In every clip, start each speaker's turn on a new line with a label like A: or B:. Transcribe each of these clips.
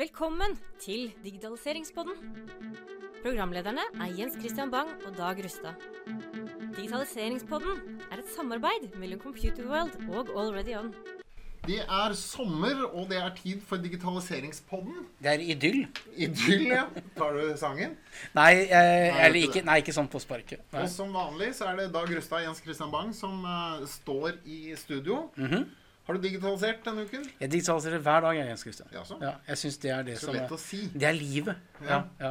A: Velkommen til Digitaliseringspodden. Programlederne er Jens Christian Bang og Dag Rustad. Digitaliseringspodden er et samarbeid mellom Computerworld og Already On.
B: Det er sommer, og det er tid for digitaliseringspodden.
C: Det er idyll.
B: Idyll, ja. Tar du sangen?
C: Nei, eh, eller
B: ikke
C: nei, ikke sånn på sparket. Nei.
B: Og som vanlig så er det Dag Rustad og Jens Christian Bang som uh, står i studio.
C: Mhm.
B: Har du digitalisert denne uken?
C: Jeg digitaliserer hver dag, jeg, Jens Christian.
B: Jaså?
C: Ja, jeg syns det er det
B: Så
C: som
B: lett
C: er
B: å si.
C: Det er livet. Ja,
B: Ja.
C: ja.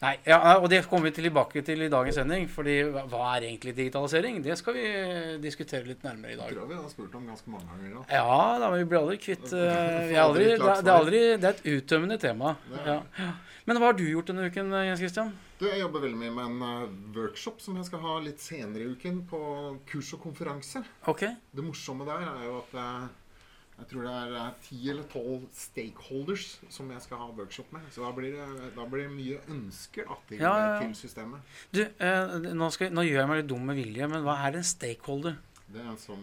C: Nei, ja, og det kommer vi tilbake til i dagens sending. fordi hva er egentlig digitalisering? Det skal vi eh, diskutere litt nærmere i dag.
B: Det tror jeg vi har spurt om ganske mange ganger Da.
C: Ja, da, vi blir aldri kvitt er aldri, det, er- aldri, det er et uttømmende tema. Ja. Ja. Men hva har du gjort denne uken, eh, Jens Christian?
B: Du, Jeg jobber veldig mye med en eh, workshop som jeg skal ha litt senere i uken på kurs og konferanse.
C: Ok.
B: Det morsomme der er jo at eh, jeg tror det er eh, ti eller tolv stakeholders som jeg skal ha workshop med. Så da blir det, da blir det mye ønsker da, til,
C: ja, ja.
B: til systemet.
C: Du, eh, nå, skal, nå gjør jeg meg litt dum med vilje, men hva er en stakeholder?
B: Det er en som,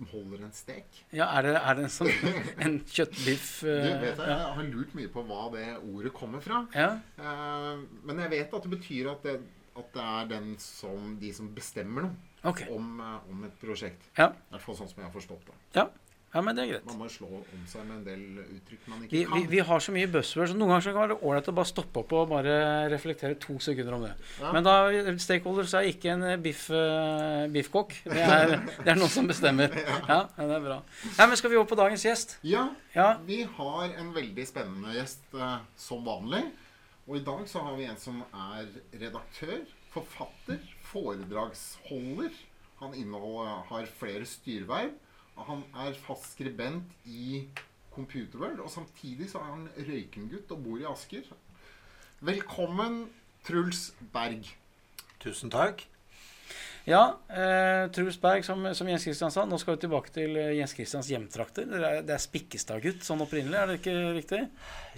B: som holder en stek.
C: Ja, Er det, er det en, sånn, en kjøttbiff?
B: Du
C: eh,
B: vet jeg,
C: ja.
B: jeg har lurt mye på hva det ordet kommer fra.
C: ja.
B: Uh, men jeg vet at det betyr at det, at det er den som, de som bestemmer noe
C: okay.
B: om, eh, om et prosjekt.
C: Ja.
B: I hvert fall sånn som jeg har forstått det.
C: ja. Ja, men det er greit.
B: Man må slå om seg med en del uttrykk man ikke
C: Vi,
B: kan.
C: vi, vi har så mye buzzwords, så noen ganger så kan det være ålreit å bare stoppe opp og bare reflektere to sekunder om det.
B: Ja.
C: Men da stakeholders er ikke en biff, eh, biffkokk. Det det er noen som bestemmer. Ja, ja, det er bra. Ja, men Skal vi over på dagens gjest?
B: Ja,
C: Ja.
B: vi har en veldig spennende gjest eh, som vanlig. Og i dag så har vi en som er redaktør, forfatter, foredragsholder. Han inneholder, har flere styreverv. Og han er fast skribent i Computerworld. Og samtidig så er han røykengutt og bor i Asker. Velkommen, Truls Berg.
D: Tusen takk.
C: Ja, eh, Truls Berg, som, som Jens Kristian sa, nå skal vi tilbake til eh, Jens Kristians hjemtrakter. Det er, det er Spikkestadgutt sånn opprinnelig, er det ikke riktig?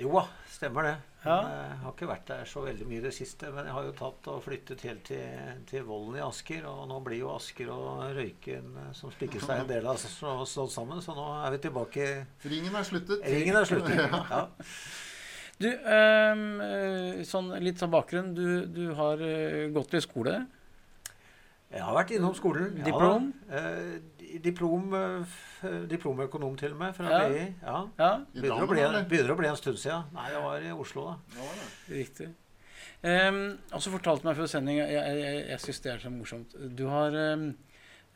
D: Jo da, stemmer det.
C: Ja.
D: Jeg har ikke vært der så veldig mye i det siste. Men jeg har jo tatt og flyttet helt til, til Vollen i Asker. Og nå blir jo Asker og Røyken som spikker seg en del av slått sammen. Så nå er vi tilbake.
B: Ringen er sluttet.
D: Ringen er sluttet. Ja.
C: Du, ehm, eh, sånn, litt sånn bakgrunn. Du, du har eh, gått i skole.
D: Jeg har vært innom skolen. ja.
C: Diplom?
D: Eh, di- diplom, eh, diplomøkonom til og med, fra
C: Ja.
D: BI. Ja.
C: Ja,
D: Begynner å, bli, begynner å bli en stund siden. Nei, jeg var i Oslo da.
B: Ja,
C: riktig. Um, og så fortalte du meg før sending Jeg, jeg, jeg, jeg syns det er så morsomt. Du har um,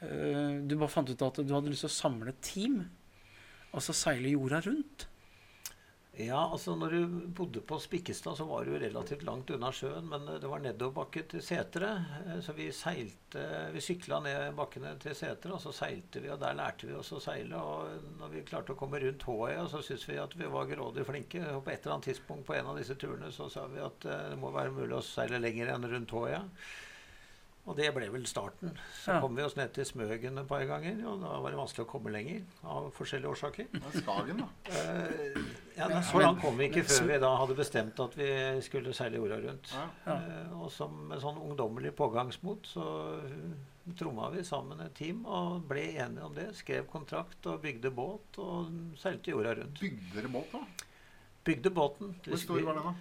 C: uh, Du bare fant ut at du hadde lyst til å samle et team, og så seile jorda rundt.
D: Ja, altså når du bodde på Spikkestad, så var du relativt langt unna sjøen, men eh, det var nedoverbakke til Setre. eh, Så vi seilte Vi sykla ned bakkene til Setre, og så seilte vi, og der lærte vi oss å seile. Og når vi klarte å komme rundt Håøya, så syntes vi at vi var grådig flinke. Og på et eller annet tidspunkt på en av disse turene så sa vi at eh, det må være mulig å seile lenger enn rundt Håøya. Og det ble vel starten. Så
C: Ja.
D: kom vi oss ned til Smøgen et par ganger, og da var det vanskelig å komme lenger av forskjellige årsaker.
B: Er Skagen, da.
D: Eh, ja,
C: da,
D: Så langt kom vi ikke før vi da hadde bestemt at vi skulle seile jorda rundt.
B: Ja.
C: Ja.
D: Eh, og som med sånn ungdommelig pågangsmot så uh, tromma vi sammen et team og ble enige om det. Skrev kontrakt og bygde båt og seilte jorda rundt.
B: Bygde dere båt, da?
D: Bygde båten.
B: Hvor stor var den, da?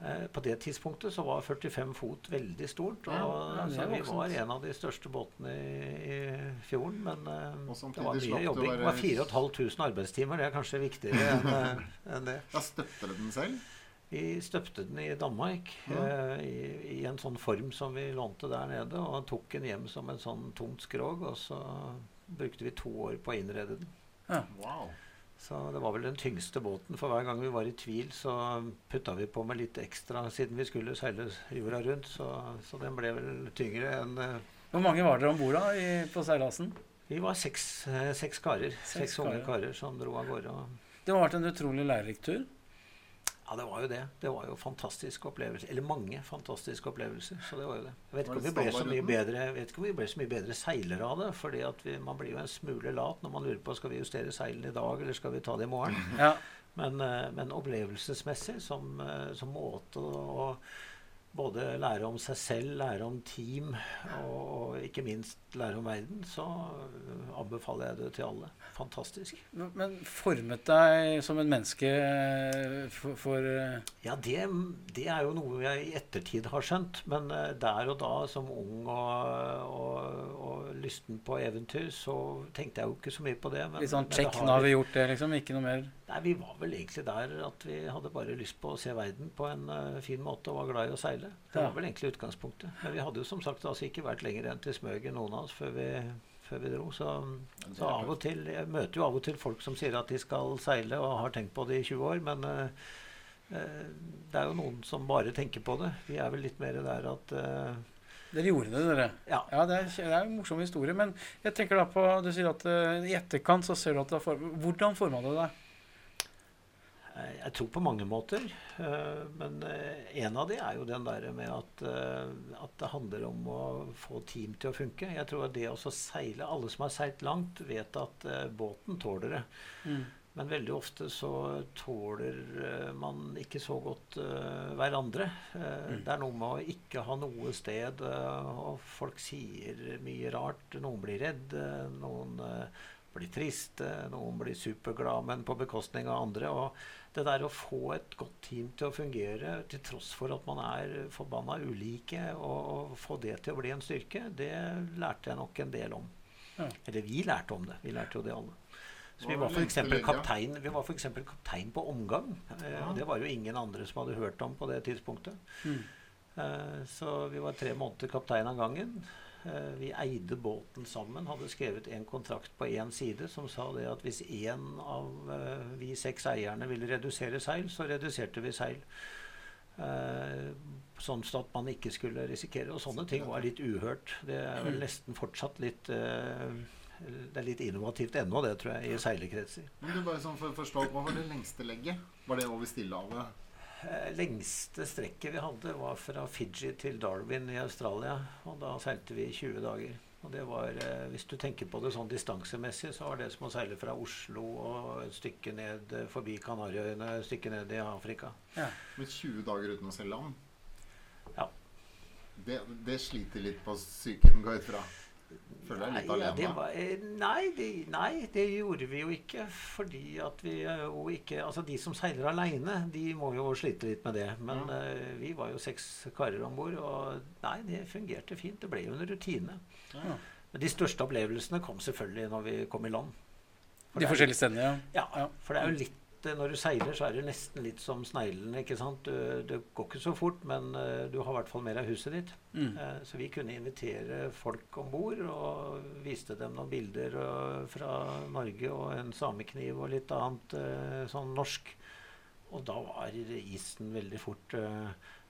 D: Eh, På det tidspunktet så var 45 fot veldig stort. Og,
B: Ja,
C: ja,
D: så vi var en av de største båtene i, i fjorden. Men eh, det var mye jobbing. Det var 4500 arbeidstimer. Det er kanskje viktigere enn eh, det.
B: Da støpte dere den selv?
D: Vi støpte den i Danmark
B: Ja.
D: eh, i, i en sånn form som vi lånte der nede, og tok den hjem som en sånn tungt skrog. Og så brukte vi to år på å innrede den.
B: Wow.
D: Så det var vel den tyngste båten. For hver gang vi var i tvil, så putta vi på med litt ekstra siden vi skulle seile jorda rundt. Så, så den ble vel tyngre enn eh,
C: Hvor mange var dere om bord på seilasen?
D: Vi var seks, eh, seks karer.
C: Seks
D: Seks, unge
C: karer.
D: som dro av gårde.
C: Det må ha vært en utrolig lærerik tur.
D: Ja, det var jo det. Det var jo fantastiske opplevelser. Eller mange fantastiske opplevelser. Så det var jo det. Jeg vet ikke om vi ble så mye bedre, jeg vet ikke om vi ble så mye bedre seilere av det. fordi vi, man blir jo en smule lat når man lurer på skal vi justere seilene i dag, eller skal vi ta det i morgen.
C: Ja.
D: Men, eh, men opplevelsesmessig, som, eh, som måte å både lære om seg selv, lære om team og ikke minst lære om verden, så anbefaler jeg det til alle. Fantastisk.
C: Men, formet deg som en menneske eh, for, for eh,
D: Ja, det, det, er jo noe jeg i ettertid har skjønt. Men uh, der og da, som ung og, og, og, lysten på eventyr, så tenkte jeg jo ikke så mye på det.
C: Men, litt sånn check, nå har vi gjort det, liksom? Ikke noe mer?
D: Nei, vi var vel egentlig der at vi hadde bare lyst på å se verden på en uh, fin måte og var glad i å seile. Det var vel egentlig utgangspunktet. Men vi hadde jo som sagt altså ikke vært lenger enn til Smøgen, noen av oss, før vi før vi dro. Så, så, av og til Jeg møter jo av og til folk som sier at de skal seile og har tenkt på det i 20 år, men uh, det er jo noen som bare tenker på det. Vi er vel litt mer der at uh,
C: dere gjorde det, dere.
D: Ja.
C: ja det, er, det, er, en morsom historie. Men jeg tenker da på Du sier at i etterkant så ser du at det har form... Hvordan forma det deg?
D: Jeg tror på mange måter. Men en av de er jo den der med at, at, det handler om å få team til å funke. Jeg tror at det å seile Alle som har seilt langt, vet at båten tåler det. Mm. Men veldig ofte så tåler man ikke så godt hverandre. Mm. Det er noe med å ikke ha noe sted, og folk sier mye rart. Noen blir redd, noen blir triste, noen blir superglade, men på bekostning av andre. og det der å få et godt team til å fungere til tross for at man er forbanna ulike, og, få det til å bli en styrke, det lærte jeg nok en del om. Ja. Eller vi lærte om det. Vi lærte jo det alle. Så vi var f.eks. Kaptein, vi var for kaptein på omgang. Ja. og det var jo ingen andre som hadde hørt om på det tidspunktet. Mm. Eh, så vi var tre måneder kaptein av gangen. Eh, vi eide båten sammen, hadde skrevet en kontrakt på én side som sa det at hvis én av eh, vi seks eierne ville redusere seil, så reduserte vi seil. Eh, sånn at man ikke skulle risikere. Og sånne ting var litt uhørt. Det er vel nesten fortsatt litt det er litt innovativt ennå, det, tror jeg, i seilerkretser.
B: Men du bare sånn for å forstå, Hva var det lengste legget? Var det over Stillehavet?
D: Eh, lengste strekket vi hadde, var fra Fiji til Darwin i Australia. Og da seilte vi 20 dager. Og det var, eh, Hvis du tenker på det sånn distansemessig, så var det som å seile fra Oslo og et stykke ned eh, forbi Kanariøyene, et stykke ned i Afrika.
B: Ja. Med 20 dager uten å se land?
D: Ja.
B: Det, det sliter litt på psyken, går jeg ut fra? Føler deg litt alene?
D: Ja, var, eh, nei, det, nei, det gjorde vi jo ikke. Fordi at vi jo ikke Altså, de som seiler aleine, de må jo slite litt med det. Men ja. uh, vi var jo seks karer om bord, og nei, det fungerte fint. Det ble jo en rutine. Ja. Men de største opplevelsene kom selvfølgelig når vi kom i land.
C: For de forskjellige stedene,
D: ja. ja. For det er jo litt når du seiler, så er det nesten litt som sneglene. ikke sant? Du, det går ikke så fort, men uh, du har i hvert fall mer av huset ditt. Mm. Uh, så vi kunne invitere folk om bord og viste dem noen bilder fra Norge og en samekniv og litt annet sånn norsk. Og da var isen veldig fort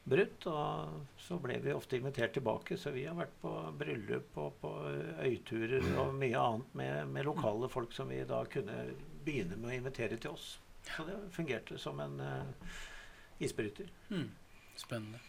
D: brutt. Og så ble vi ofte invitert tilbake. Så vi har vært på bryllup og på øyturer og mye annet med, med lokale folk som vi da kunne begynne med å invitere til oss. Så det fungerte som en uh, isbryter.
C: Mm. Spennende.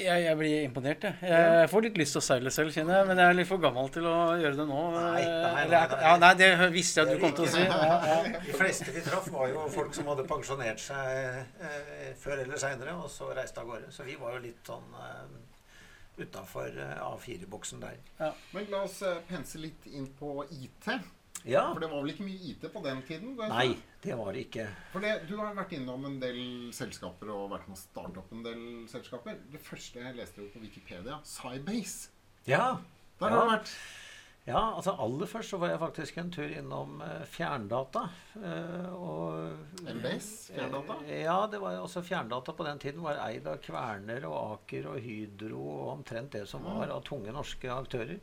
C: Jeg, jeg, blir imponert, jeg. Jeg får litt lyst til å seile selv, kjenner jeg. Men jeg er litt for gammel til å gjøre det nå.
D: Nei, nei,
C: nei, nei. Ja, nei det visste jeg at du kom til å si. Ja,
D: ja. De fleste vi traff, var jo folk som hadde pensjonert seg eh, før eller seinere, og så reiste av gårde. Så vi var jo litt sånn eh, utafor eh, A4-boksen der.
B: Ja. Men la oss eh, pense litt inn på IT.
D: Ja.
B: For det var vel ikke mye IT på den tiden?
D: Det Nei, det var det ikke.
B: For det, Du har vært innom en del selskaper og vært med å starte opp en del selskaper. Det første jeg leste jo på Wikipedia, Cybase.
D: Ja.
B: Der har du vært.
D: Ja, altså aller først så var jeg faktisk en tur innom uh, Fjerndata. Uh,
B: og MBS? Fjerndata?
D: Uh, ja, det var også Fjerndata på den tiden var eid av Kverner og Aker og Hydro og omtrent det som var av tunge norske aktører.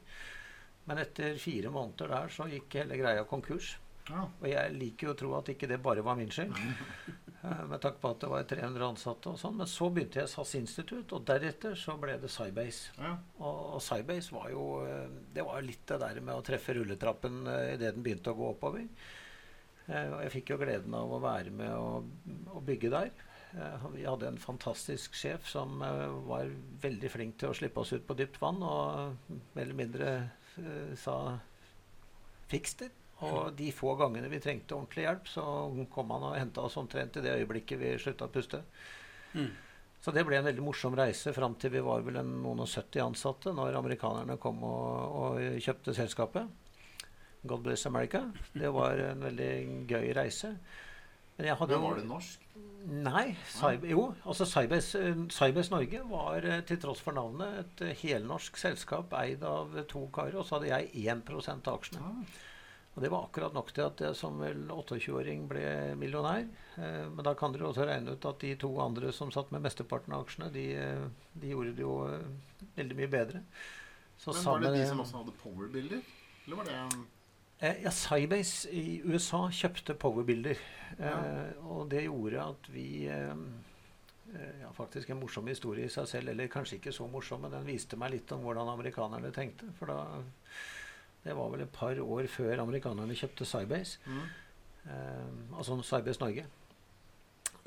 D: Men etter fire måneder der så gikk hele greia konkurs. Ja. Og jeg liker jo å tro at ikke det bare var min skyld. Eh, med takk på at det var 300 ansatte og sånn. Men så begynte jeg SAS Institute, og deretter så ble det Cybase. Ja. Og, og Cybase var jo eh, Det var litt det der med å treffe rulletrappen uh, idet den begynte å gå oppover. og jeg fikk jo gleden av å være med og, bygge der. vi hadde en fantastisk sjef som var veldig flink til å slippe oss ut på dypt vann, og mer eller mindre sa 'fiks det'. Og de få gangene vi trengte ordentlig hjelp, så kom han og henta oss omtrent i det øyeblikket vi slutta å puste. Mm. Så det ble en veldig morsom reise fram til vi var vel en, noen og 70 ansatte når amerikanerne kom og, og kjøpte selskapet. God bless America. Det var en veldig gøy reise.
B: Men, Men var det norsk?
D: Nei. Cyber, jo, altså Cybers, Cybers, Norge var eh, til tross for navnet et eh, helnorsk selskap eid av to karer. Og så hadde jeg 1 av aksjene. Ah. Og Det var akkurat nok til at jeg som vel 28-åring ble millionær. Eh, men da kan dere også regne ut at de to andre som satt med mesteparten av aksjene, de, eh, de gjorde det jo eh, veldig mye bedre.
B: Så men Var det de som også hadde powerbilder? Eller var det
D: eh, Ja, Cybase i USA kjøpte powerbilder. Ja. Eh, og det gjorde at vi eh, ja, faktisk en morsom historie i seg selv. Eller kanskje ikke så morsom, men den viste meg litt om hvordan amerikanerne tenkte. For da det var vel et par år før amerikanerne kjøpte Cybase. Mm. Eh, altså Cybase Norge.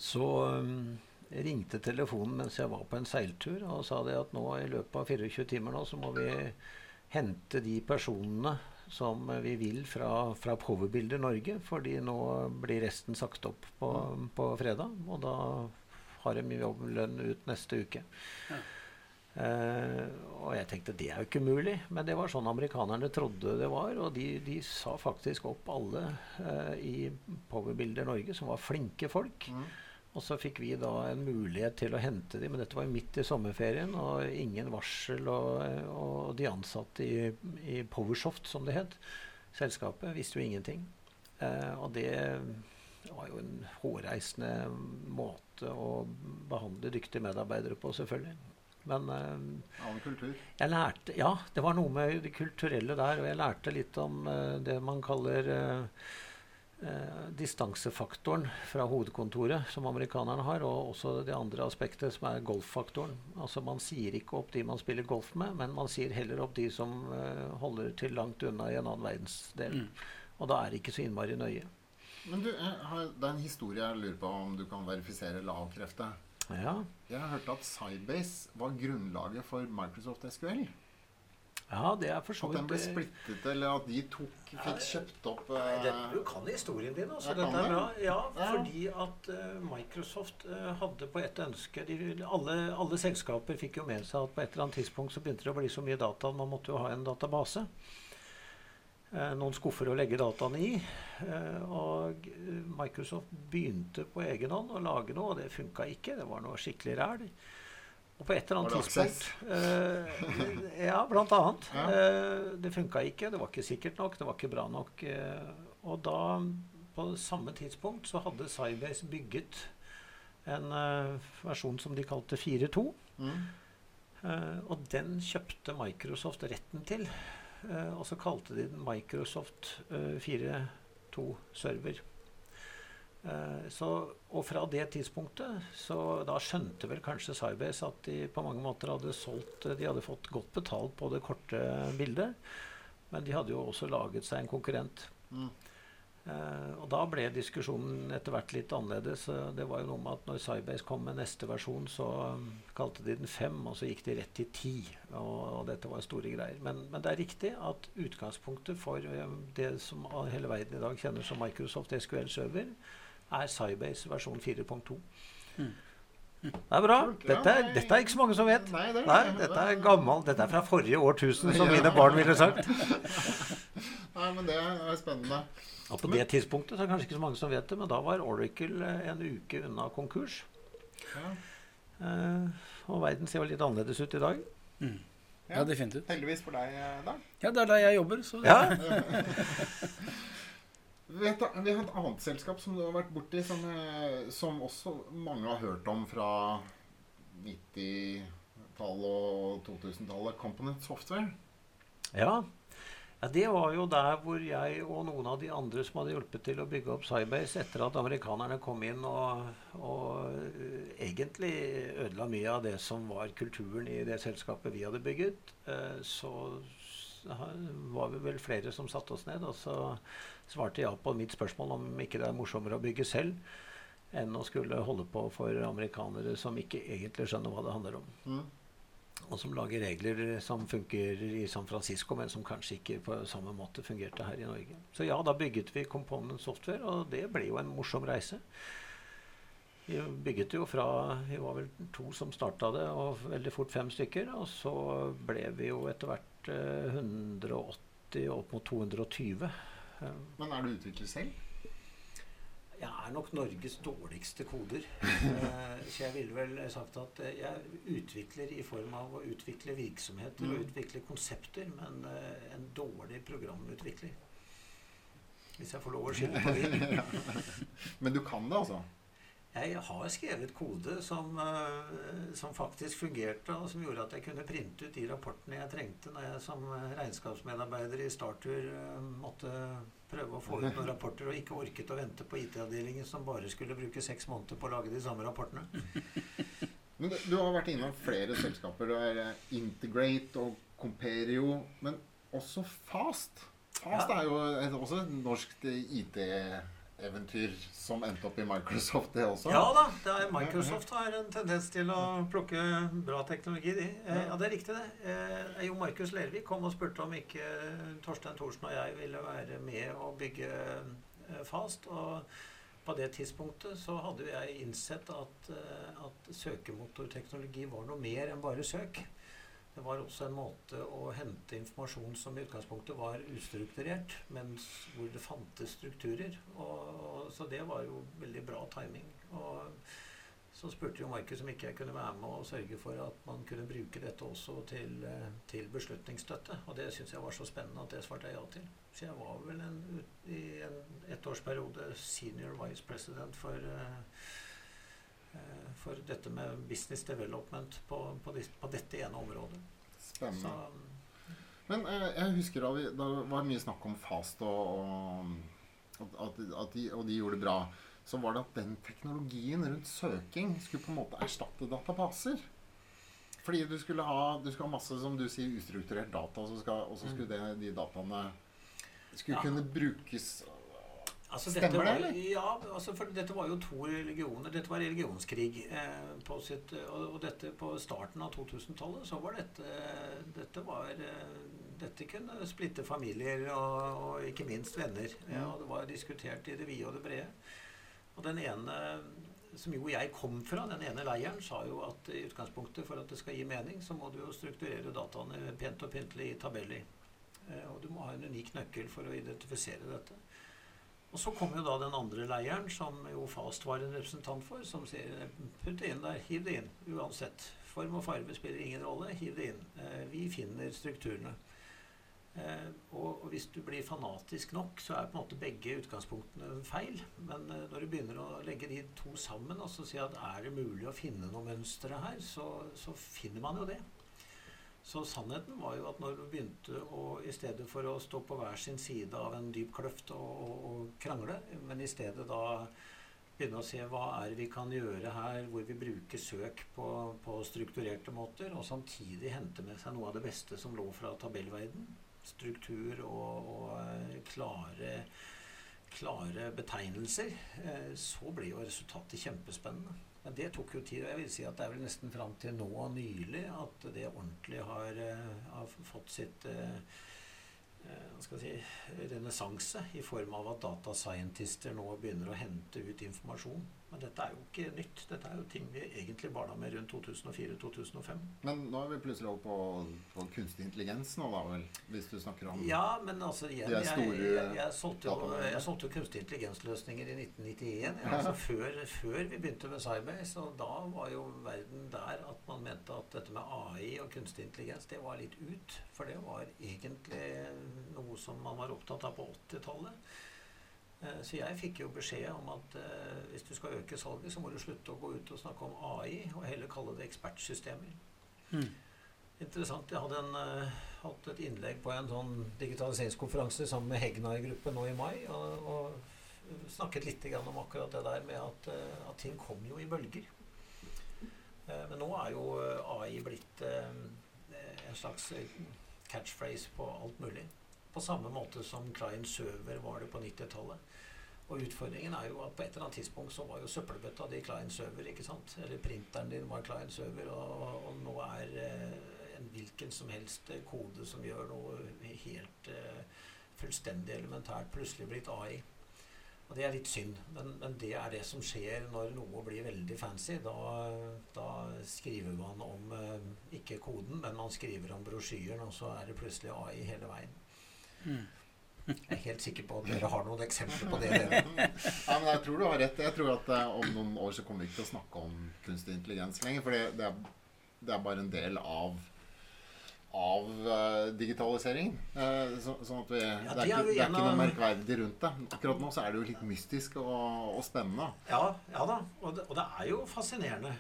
D: Så ringte telefonen mens jeg var på en seiltur og sa det at nå i løpet av 24 timer nå så må vi hente de personene som vi vil fra, fra Powerbilder Norge, fordi nå blir resten sagt opp på, på fredag. Og da har de jobblønn ut neste uke. Ja. Uh, og jeg tenkte det er jo ikke mulig, men det var sånn amerikanerne trodde det var. Og de, de sa faktisk opp alle uh, i Powerbilder Norge, som var flinke folk. Mm. Og så fikk vi da en mulighet til å hente dem, men dette var jo midt i sommerferien, og ingen varsel. Og, og de ansatte i, i, Powersoft, som det het, selskapet, visste jo ingenting. Eh, og det var jo en hårreisende måte å behandle dyktige medarbeidere på, selvfølgelig. Men
B: uh,
D: jeg lærte, ja, det var noe med det kulturelle der. Og jeg lærte litt om eh, det man kaller uh, distansefaktoren fra hovedkontoret, som amerikanerne har, og også det andre aspektet, som er golffaktoren. Altså Man sier ikke opp de man spiller golf med, men man sier heller opp de som holder til langt unna i en annen verdensdel. Mm. Og da er det ikke så innmari nøye.
B: Men du, har, Det er en historie jeg lurer på om du kan verifisere lavkreftet.
D: Ja.
B: Jeg har hørt at Sybase var grunnlaget for Microsoft SQL.
D: Ja, det er for så
B: vidt At den ble splittet, eller at de tok, fikk kjøpt opp uh,
D: det, Du kan historien din, altså. Dette er bra. Ja, ja. fordi at uh, Microsoft uh, hadde på et ønske de, alle, alle, selskaper fikk jo med seg at på et eller annet tidspunkt så begynte det å bli så mye data at man måtte jo ha en database. Eh, noen skuffer å legge dataene i. Eh, og Microsoft begynte på egen hånd å lage noe, og det funka ikke. Det var noe skikkelig ræl. Og på et eller annet tidspunkt eh, Ja, blant annet. Ja. Eh, det funka ikke. Det var ikke sikkert nok. Det var ikke bra nok. Eh, og da, på samme tidspunkt, så hadde Sybase bygget en versjon som de kalte 4.2. Mm. og den kjøpte Microsoft retten til. Eh, og så kalte de den Microsoft 4.2 eh, Server. Uh, så, og fra det tidspunktet så da skjønte vel kanskje Cybase at de på mange måter hadde solgt De hadde fått godt betalt på det korte bildet, men de hadde jo også laget seg en konkurrent. Mm. Uh, og da ble diskusjonen etter hvert litt annerledes. det var jo noe med at når Cybase kom med neste versjon, så um, kalte de den 5, og så gikk de rett til 10. Og, og dette var store greier. Men, men, det er riktig at utgangspunktet for um, det som hele verden i dag kjenner som Microsoft SQL Server, er Cybase versjon 4.2. Mm. Det er bra. Dette er, dette er, ikke så mange som vet. Nei, det er, Nei, dette er gammel. Dette er fra forrige årtusen, som mine barn ville sagt.
B: Nei, men det er spennende.
D: Og på det tidspunktet så er det kanskje ikke så mange som vet det, men da var Oracle eh, en uke unna konkurs. Ja. Uh, og verden ser jo litt annerledes ut i dag.
C: Mm. Ja, definitivt.
B: Heldigvis for deg, eh, da.
C: Ja, det er der jeg jobber. Så
D: ja.
B: vi, du, vi har et annet selskap som du har vært borti, som, som også mange har hørt om fra 90-tallet og 2000-tallet. Component Software.
D: Ja, ja, Det var jo der hvor jeg og noen av de andre som hadde hjulpet til å bygge opp Cybase etter at amerikanerne kom inn og, og egentlig ødela mye av det som var kulturen i det selskapet vi hadde bygget. Uh, så var vi vel flere som satte oss ned, og så svarte ja på mitt spørsmål om ikke det er morsommere å bygge selv enn å skulle holde på for amerikanere som ikke egentlig skjønner hva det handler om. Mm og som lager regler som funker i San Francisco, men som kanskje ikke på samme måte fungerte her i Norge. Så ja, da bygget vi Component Software, og det ble jo en morsom reise. Vi bygget jo fra Vi var vel to som starta det, og veldig fort fem stykker. Og så ble vi jo etter hvert eh, 180 opp mot 220. Eh,
B: Men er du utviklet selv?
D: Jeg er nok Norges dårligste koder. Eh, så jeg ville vel sagt at eh, jeg utvikler i form av å utvikle virksomheter og
B: Mm.
D: utvikle konsepter, men eh, en dårlig programutvikler. Hvis jeg får lov å skylde på det.
B: Men du kan det, altså?
D: Jeg har skrevet kode som, eh, som faktisk fungerte, og som gjorde at jeg kunne printe ut de rapportene jeg trengte når jeg som regnskapsmedarbeider i Startur eh, måtte prøve å få ut noen rapporter, og ikke orket å vente på IT-avdelingen som bare skulle bruke seks måneder på å lage de samme rapportene.
B: Men du, har vært innom flere selskaper. Du er eh, Integrate og Comperio, men også Fast. Fast
D: Ja.
B: er jo også et norsk IT-eventyr som endte opp i Microsoft, det også.
D: Ja da, det er Microsoft har en tendens til å plukke bra teknologi, de. Eh, ja, det er riktig, det. Eh, jo Markus Lervik kom og spurte om ikke Torstein Thorsen og jeg ville være med og bygge eh, Fast. Og på det tidspunktet så hadde jeg innsett at, at søkemotorteknologi var noe mer enn bare søk. Det var også en måte å hente informasjon som i utgangspunktet var ustrukturert, men hvor det fantes strukturer. Og, så det var jo veldig bra timing. Og så spurte jo Markus om ikke jeg kunne være med og sørge for at man kunne bruke dette også til, eh, til beslutningsstøtte. Og det syntes jeg var så spennende at det svarte jeg ja til. Så jeg var vel en, i en ettårsperiode senior vice president for eh, for dette med business development på, på, de, på dette ene området.
B: Spennende.
D: Så,
B: Men eh, jeg husker da, vi, da var mye snakk om Fast og, og at, at, de, og de gjorde det bra. Så var det at den teknologien rundt søking skulle på en måte erstatte databaser. Fordi du skulle ha, du skulle ha masse, som du sier, ustrukturert data, og så skal, skulle det, de dataene skulle
D: Ja.
B: kunne brukes
D: Altså,
B: Stemmer
D: dette var,
B: det, eller?
D: Ja, altså, for dette var jo to religioner. Dette var religionskrig. Eh, på sitt, og, og dette på starten av 2000-tallet så var dette Dette var eh, Dette kunne splitte familier og, og ikke minst venner. Ja, og det var diskutert i det vide og det brede. Og den ene som jo jeg kom fra, den ene leiren, sa jo at i utgangspunktet for at det skal gi mening, så må du jo strukturere dataene pent og pyntelig i tabeller. Eh, og du må ha en unik nøkkel for å identifisere dette. Og så kom jo da den andre leiren, som jo Fast var en representant for, som sier putt det inn der, hiv det inn, uansett. Form og farge spiller ingen rolle, hiv det inn. Eh, vi finner strukturene. Eh, og, hvis du blir fanatisk nok, så er på en måte begge utgangspunktene feil. Men eh, når du begynner å legge de to sammen og så si at er det mulig å finne noe mønstre her, så, så finner man jo det. Så sannheten var jo at når du begynte å I stedet for å stå på hver sin side av en dyp kløft og, og, og krangle, men i stedet da begynne å se hva er vi kan gjøre her hvor vi bruker søk på, på strukturerte måter, og samtidig hente med seg noe av det beste som lå fra tabellverden. Struktur og, og eh, klare, klare betegnelser. Eh, Så ble jo resultatet kjempespennende. Men det tok jo tid. og Jeg vil si at det er vel nesten fram til nå og nylig at det ordentlig har, eh, har fått sitt eh, eh, hva si, renessanse i form av at data scientister nå begynner å hente ut informasjon. Men dette er jo ikke nytt. Dette er jo ting vi egentlig barna med rundt 2004-2005.
B: Men nå er vi plutselig over på, på kunstig intelligens nå, da vel? Hvis du snakker om
D: Ja, men altså igjen
B: De er
D: Jeg,
B: store
D: jeg, jeg, solgte jo, jeg solgte kunstig intelligensløsninger i 1991. Ja, altså før, før vi begynte med Cybase. Og da var jo verden der at man mente at dette med AI og kunstig intelligens, det var litt ut. For det var egentlig noe som man var opptatt av på 80-tallet. Eh, Så jeg fikk jo beskjed om at eh, hvis du skal øke salget, så må du slutte å gå ut og snakke om AI, og heller kalle det ekspertsystemer.
C: Mm.
D: Interessant. Jeg hadde en, eh, hatt et innlegg på en sånn digitaliseringskonferanse sammen med Hegnar-gruppen nå i mai, og, og snakket litt grann om akkurat det der med at, eh, at ting kom jo i bølger. Eh, Men nå er jo eh, AI blitt en slags catchphrase på alt mulig. På samme måte som client-server var det på 90-tallet. Og utfordringen er jo at på et eller annet tidspunkt så var jo søppelbøtta di client-server, ikke sant? Eller printeren din var client-server, og, og nå er eh, en hvilken som helst eh, kode som gjør noe helt eh, fullstendig elementært, plutselig blitt AI. Og det er litt synd, men, men, det er det som skjer når noe blir veldig fancy. Da, da skriver man om eh, ikke koden, men man skriver om brosjyren, og så er det plutselig AI hele veien. Jeg er helt sikker på at dere har noen eksempler på det.
B: ja, men jeg tror du har rett. Jeg tror at uh, om noen år så kommer vi ikke til å snakke om kunstig intelligens lenger. For det, det, er, det er bare en del av av uh, digitalisering. Uh, så, sånn at vi, ja, det, er ikke, det, er ikke, noe merkverdig rundt det. Akkurat nå så er det jo litt mystisk og, og spennende.
D: Ja, ja da. Og det, og det, er jo fascinerende.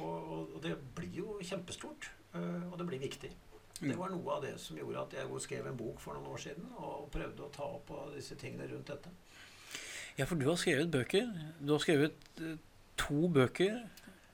D: Og, og, det blir jo kjempestort. og det blir viktig. Det var noe av det som gjorde at jeg skrev en bok for noen år siden og prøvde å ta opp disse tingene rundt dette.
C: Ja, for du har skrevet bøker. Du har skrevet to bøker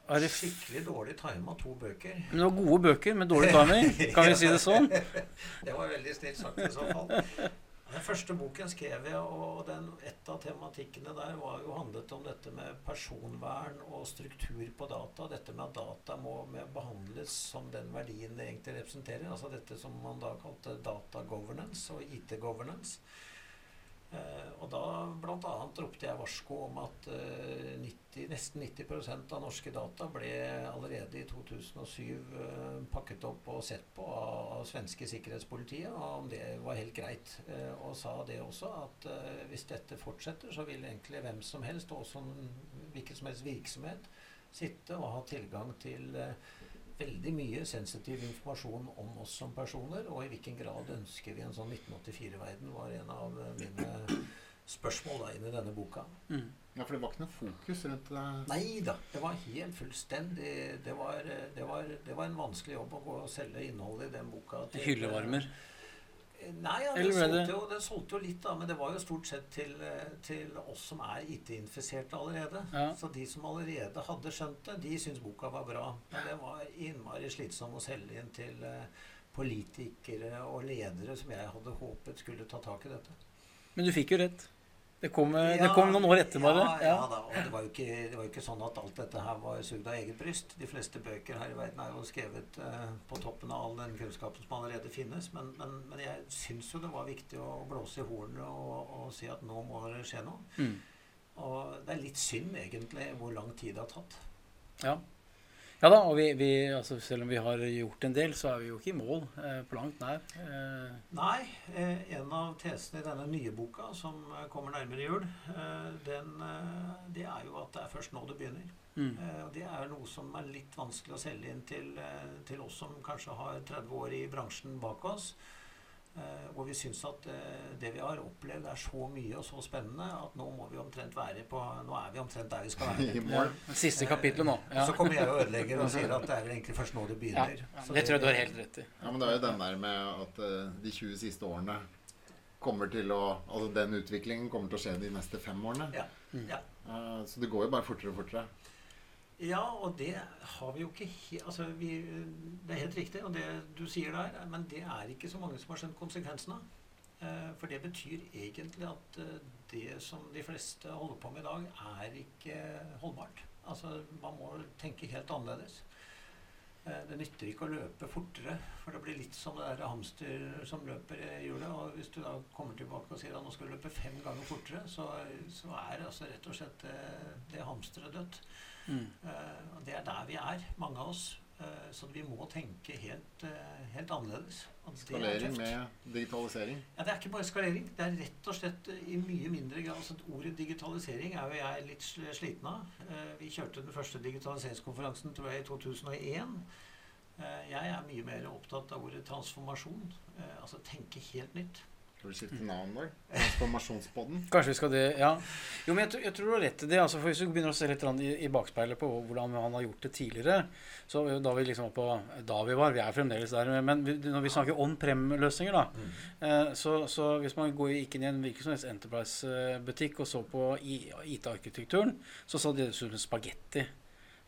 D: er det Skikkelig dårlig tima to bøker.
C: Men det var gode bøker med dårlig timing? Kan vi si det sånn?
D: det var veldig snilt sagt i så fall. Den første boken skrev jeg, og den, et av tematikkene der var jo handlet om dette med personvern og struktur på data. Dette med at data må behandles som den verdien det egentlig representerer. Altså dette som man da kalte data governance og IT governance. Eh, og da bl.a. ropte jeg varsko om at 90, eh, nesten 90% av norske data ble allerede i 2007 eh, pakket opp og sett på av, svenske sikkerhetspolitiet, og om det var helt greit. og sa det også at hvis dette fortsetter, så vil egentlig hvem som helst, også hvilken som helst virksomhet, sitte og ha tilgang til veldig mye sensitiv informasjon om oss som personer, og i hvilken grad ønsker vi en sånn 1984-verden, var en av mine spørsmål da inn i denne boka.
B: Mm. Ja, For det var ikke noe fokus rundt det?
D: Nei da. Det var helt fullstendig det var, det, var, det var, en vanskelig jobb å gå og selge innholdet i den boka.
C: Til, Hyllevarmer?
D: Nei, ja, det, solgte jo, det, solgte jo litt, da. Men det var jo stort sett til, til oss som er IT-infiserte allerede. Ja. Så de som allerede hadde skjønt det, de syntes boka var bra. Men det var innmari slitsom å selge inn til uh, politikere og ledere som jeg hadde håpet skulle ta tak i dette.
C: Men du fikk jo rett. Det kom, ja, det kom, noen år etter, bare.
D: Ja, ja da, og det var, ikke, det var jo ikke sånn at alt dette her var sugd av eget bryst. De fleste bøker her i verden er jo skrevet eh, på toppen av all den kunnskapen som allerede finnes. Men, men, men jeg syns jo det var viktig å blåse i hornet og, og, si at nå må det skje noe. Mm. Og det er litt synd, egentlig, hvor lang tid det har tatt.
C: Ja. Ja da, og vi, vi, altså selv om vi har gjort en del, så er vi jo ikke i mål eh, på langt nær. Eh.
D: Nei. Eh, en av tesene i denne nye boka, som eh, kommer nærmere jul, eh, den, eh, det er jo at det er først nå det begynner. Mm. Det er noe som er litt vanskelig å selge inn til, til oss som kanskje har 30 år i bransjen bak oss. Uh, hvor vi syns at uh, det vi har opplevd, er så mye og så spennende at nå må vi omtrent være på Nå er vi omtrent der vi skal være.
C: Siste kapittelet nå.
D: Ja. Så kommer jeg og ødelegger og sier at det er vel egentlig først nå det begynner. Ja,
C: det, det, tror jeg du har helt rett i.
B: Ja, Men det er jo den der med at uh, de 20 siste årene kommer til å Altså den utviklingen kommer til å skje de neste fem årene. Ja. Mm. så det går jo bare fortere og fortere.
D: Ja, og det har vi jo ikke helt altså Det er helt riktig, og det du sier der, men det er ikke så mange som har skjønt konsekvensene. Eh, for det betyr egentlig at eh, det som de fleste holder på med i dag, er ikke holdbart. Altså, man må tenke helt annerledes. Eh, det nytter ikke å løpe fortere, for det blir litt som det der hamster som løper i hjulet. Og hvis du da kommer tilbake og sier at nå skal du løpe fem ganger fortere, så, så er altså rett og slett det, det hamsteret dødt. Mm. Uh, det er der vi er, mange av oss. Uh, så vi må tenke helt, uh, helt annerledes.
B: Skalering med digitalisering?
D: Ja, Det er ikke bare skalering. Det er rett og slett i mye mindre grad altså Ordet digitalisering er jo jeg litt sliten av. vi kjørte den første digitaliseringskonferansen tror jeg, i 2001. jeg er mye mer opptatt av ordet transformasjon. altså tenke helt nytt.
B: Skal vi skifte navn da? Transformasjonspodden?
C: Kanskje vi skal det, ja. Jo, men jeg, jeg tror du har rett i det. Altså, for Hvis du begynner å se litt i, i, bakspeilet på hvordan han har gjort det tidligere så Da vi liksom på da vi var, vi er fremdeles der, men når vi snakker on prem-løsninger, da mm. eh, så, så, hvis man går, gikk inn i en hvilken som helst Enterprise-butikk og så på IT-arkitekturen, så sa det ut som spagetti.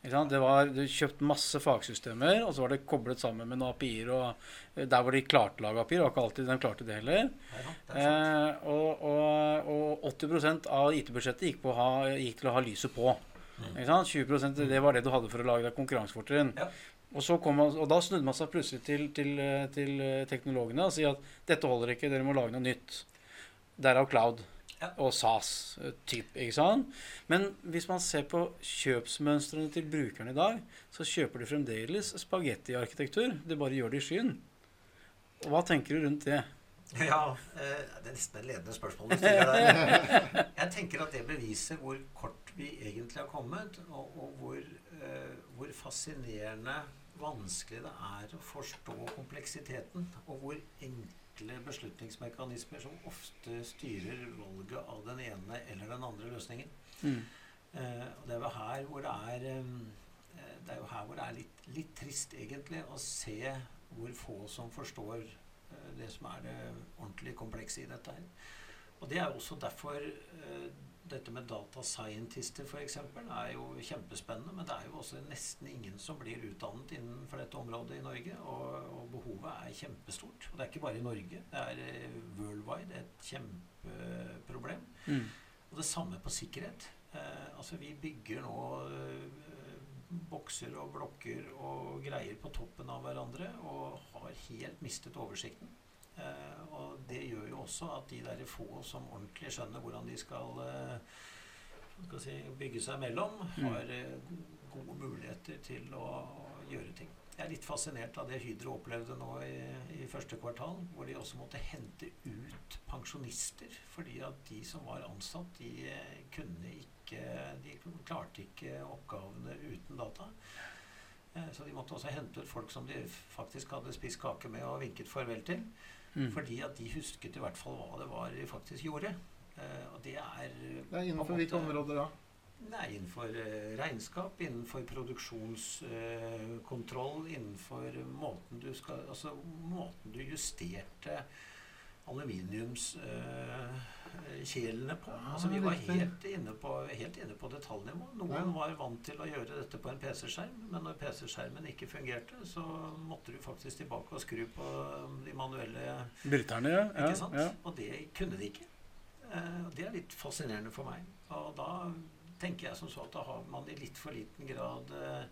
C: Det var, du kjøpte masse fagsystemer, og så var det koblet sammen med noen API-er. og Der hvor de klarte å lage API-er, var ikke alltid de klarte det heller. Ja, det eh, og, og, og, 80% av IT-budsjettet gikk, gikk, til å ha lyset på. Mm. 20% det var det du hadde for å lage deg konkurransefortrinn. Ja. Og, og, da snudde man seg plutselig til, til, til teknologene og sier at dette holder ikke, dere må lage noe nytt. Derav cloud.
D: Ja.
C: Og SAS. eh, Typ, ikke sant? Men hvis man ser på kjøpsmønstrene til brukerne i dag, så kjøper de fremdeles spagettiarkitektur. De bare gjør det i skyen. Og hva tenker du rundt det?
D: Ja, eh, Det er nesten et ledende spørsmål du stiller der. Jeg tenker at det beviser hvor kort vi egentlig har kommet, og, og hvor, eh, hvor fascinerende vanskelig det er å forstå kompleksiteten, og hvor enkle beslutningsmekanismer som ofte styrer valget av den ene eller den andre løsningen.
C: Mm.
D: Eh, og det er jo her hvor det er eh, Det er her hvor det er litt, litt trist, egentlig, å se hvor få som forstår eh, det som er det ordentlig komplekse i dette her. Og det er også derfor eh, dette med data scientister f.eks. er jo kjempespennende, men det er jo også nesten ingen som blir utdannet innenfor dette området i Norge. Og, og behovet er kjempestort. Og det er ikke bare i Norge. Det er eh, worldwide et kjempeproblem.
C: Mm.
D: Og det samme på sikkerhet. Eh, altså vi bygger nå eh, bokser og blokker og greier på toppen av hverandre og har helt mistet oversikten. Eh, og det gjør jo også at de der få som ordentlig skjønner hvordan de skal, eh, skal si, bygge seg mellom, har eh, gode muligheter til å, gjøre ting. Jeg er litt fascinert av det Hydro opplevde nå i, i første kvartal, hvor de også måtte hente ut pensjonister fordi at de som var ansatt, de kunne ikke De klarte ikke oppgavene uten data. Så de måtte også hente ut folk som de faktisk hadde spist kake med og vinket farvel til.
C: Mm.
D: Fordi at de husket i hvert fall hva det var de faktisk gjorde. Uh, Og det er
B: Det er innenfor hvilke områder da?
D: Nei, innenfor uh, regnskap, innenfor produksjonskontroll, innenfor måten du skal Altså måten du justerte aluminiumskjelene på. Altså Vi var helt inne, på, helt inne på detaljnivå. Noen
B: Ja.
D: var vant til å gjøre dette på en PC-skjerm, men når PC-skjermen ikke fungerte, så måtte du faktisk tilbake og skru på de manuelle
C: Bryterne, ja.
D: ikke sant?
C: ja.
D: Og det kunne de ikke. Eh, det er litt fascinerende for meg. Og da tenker jeg som så at da har man i litt for liten grad eh,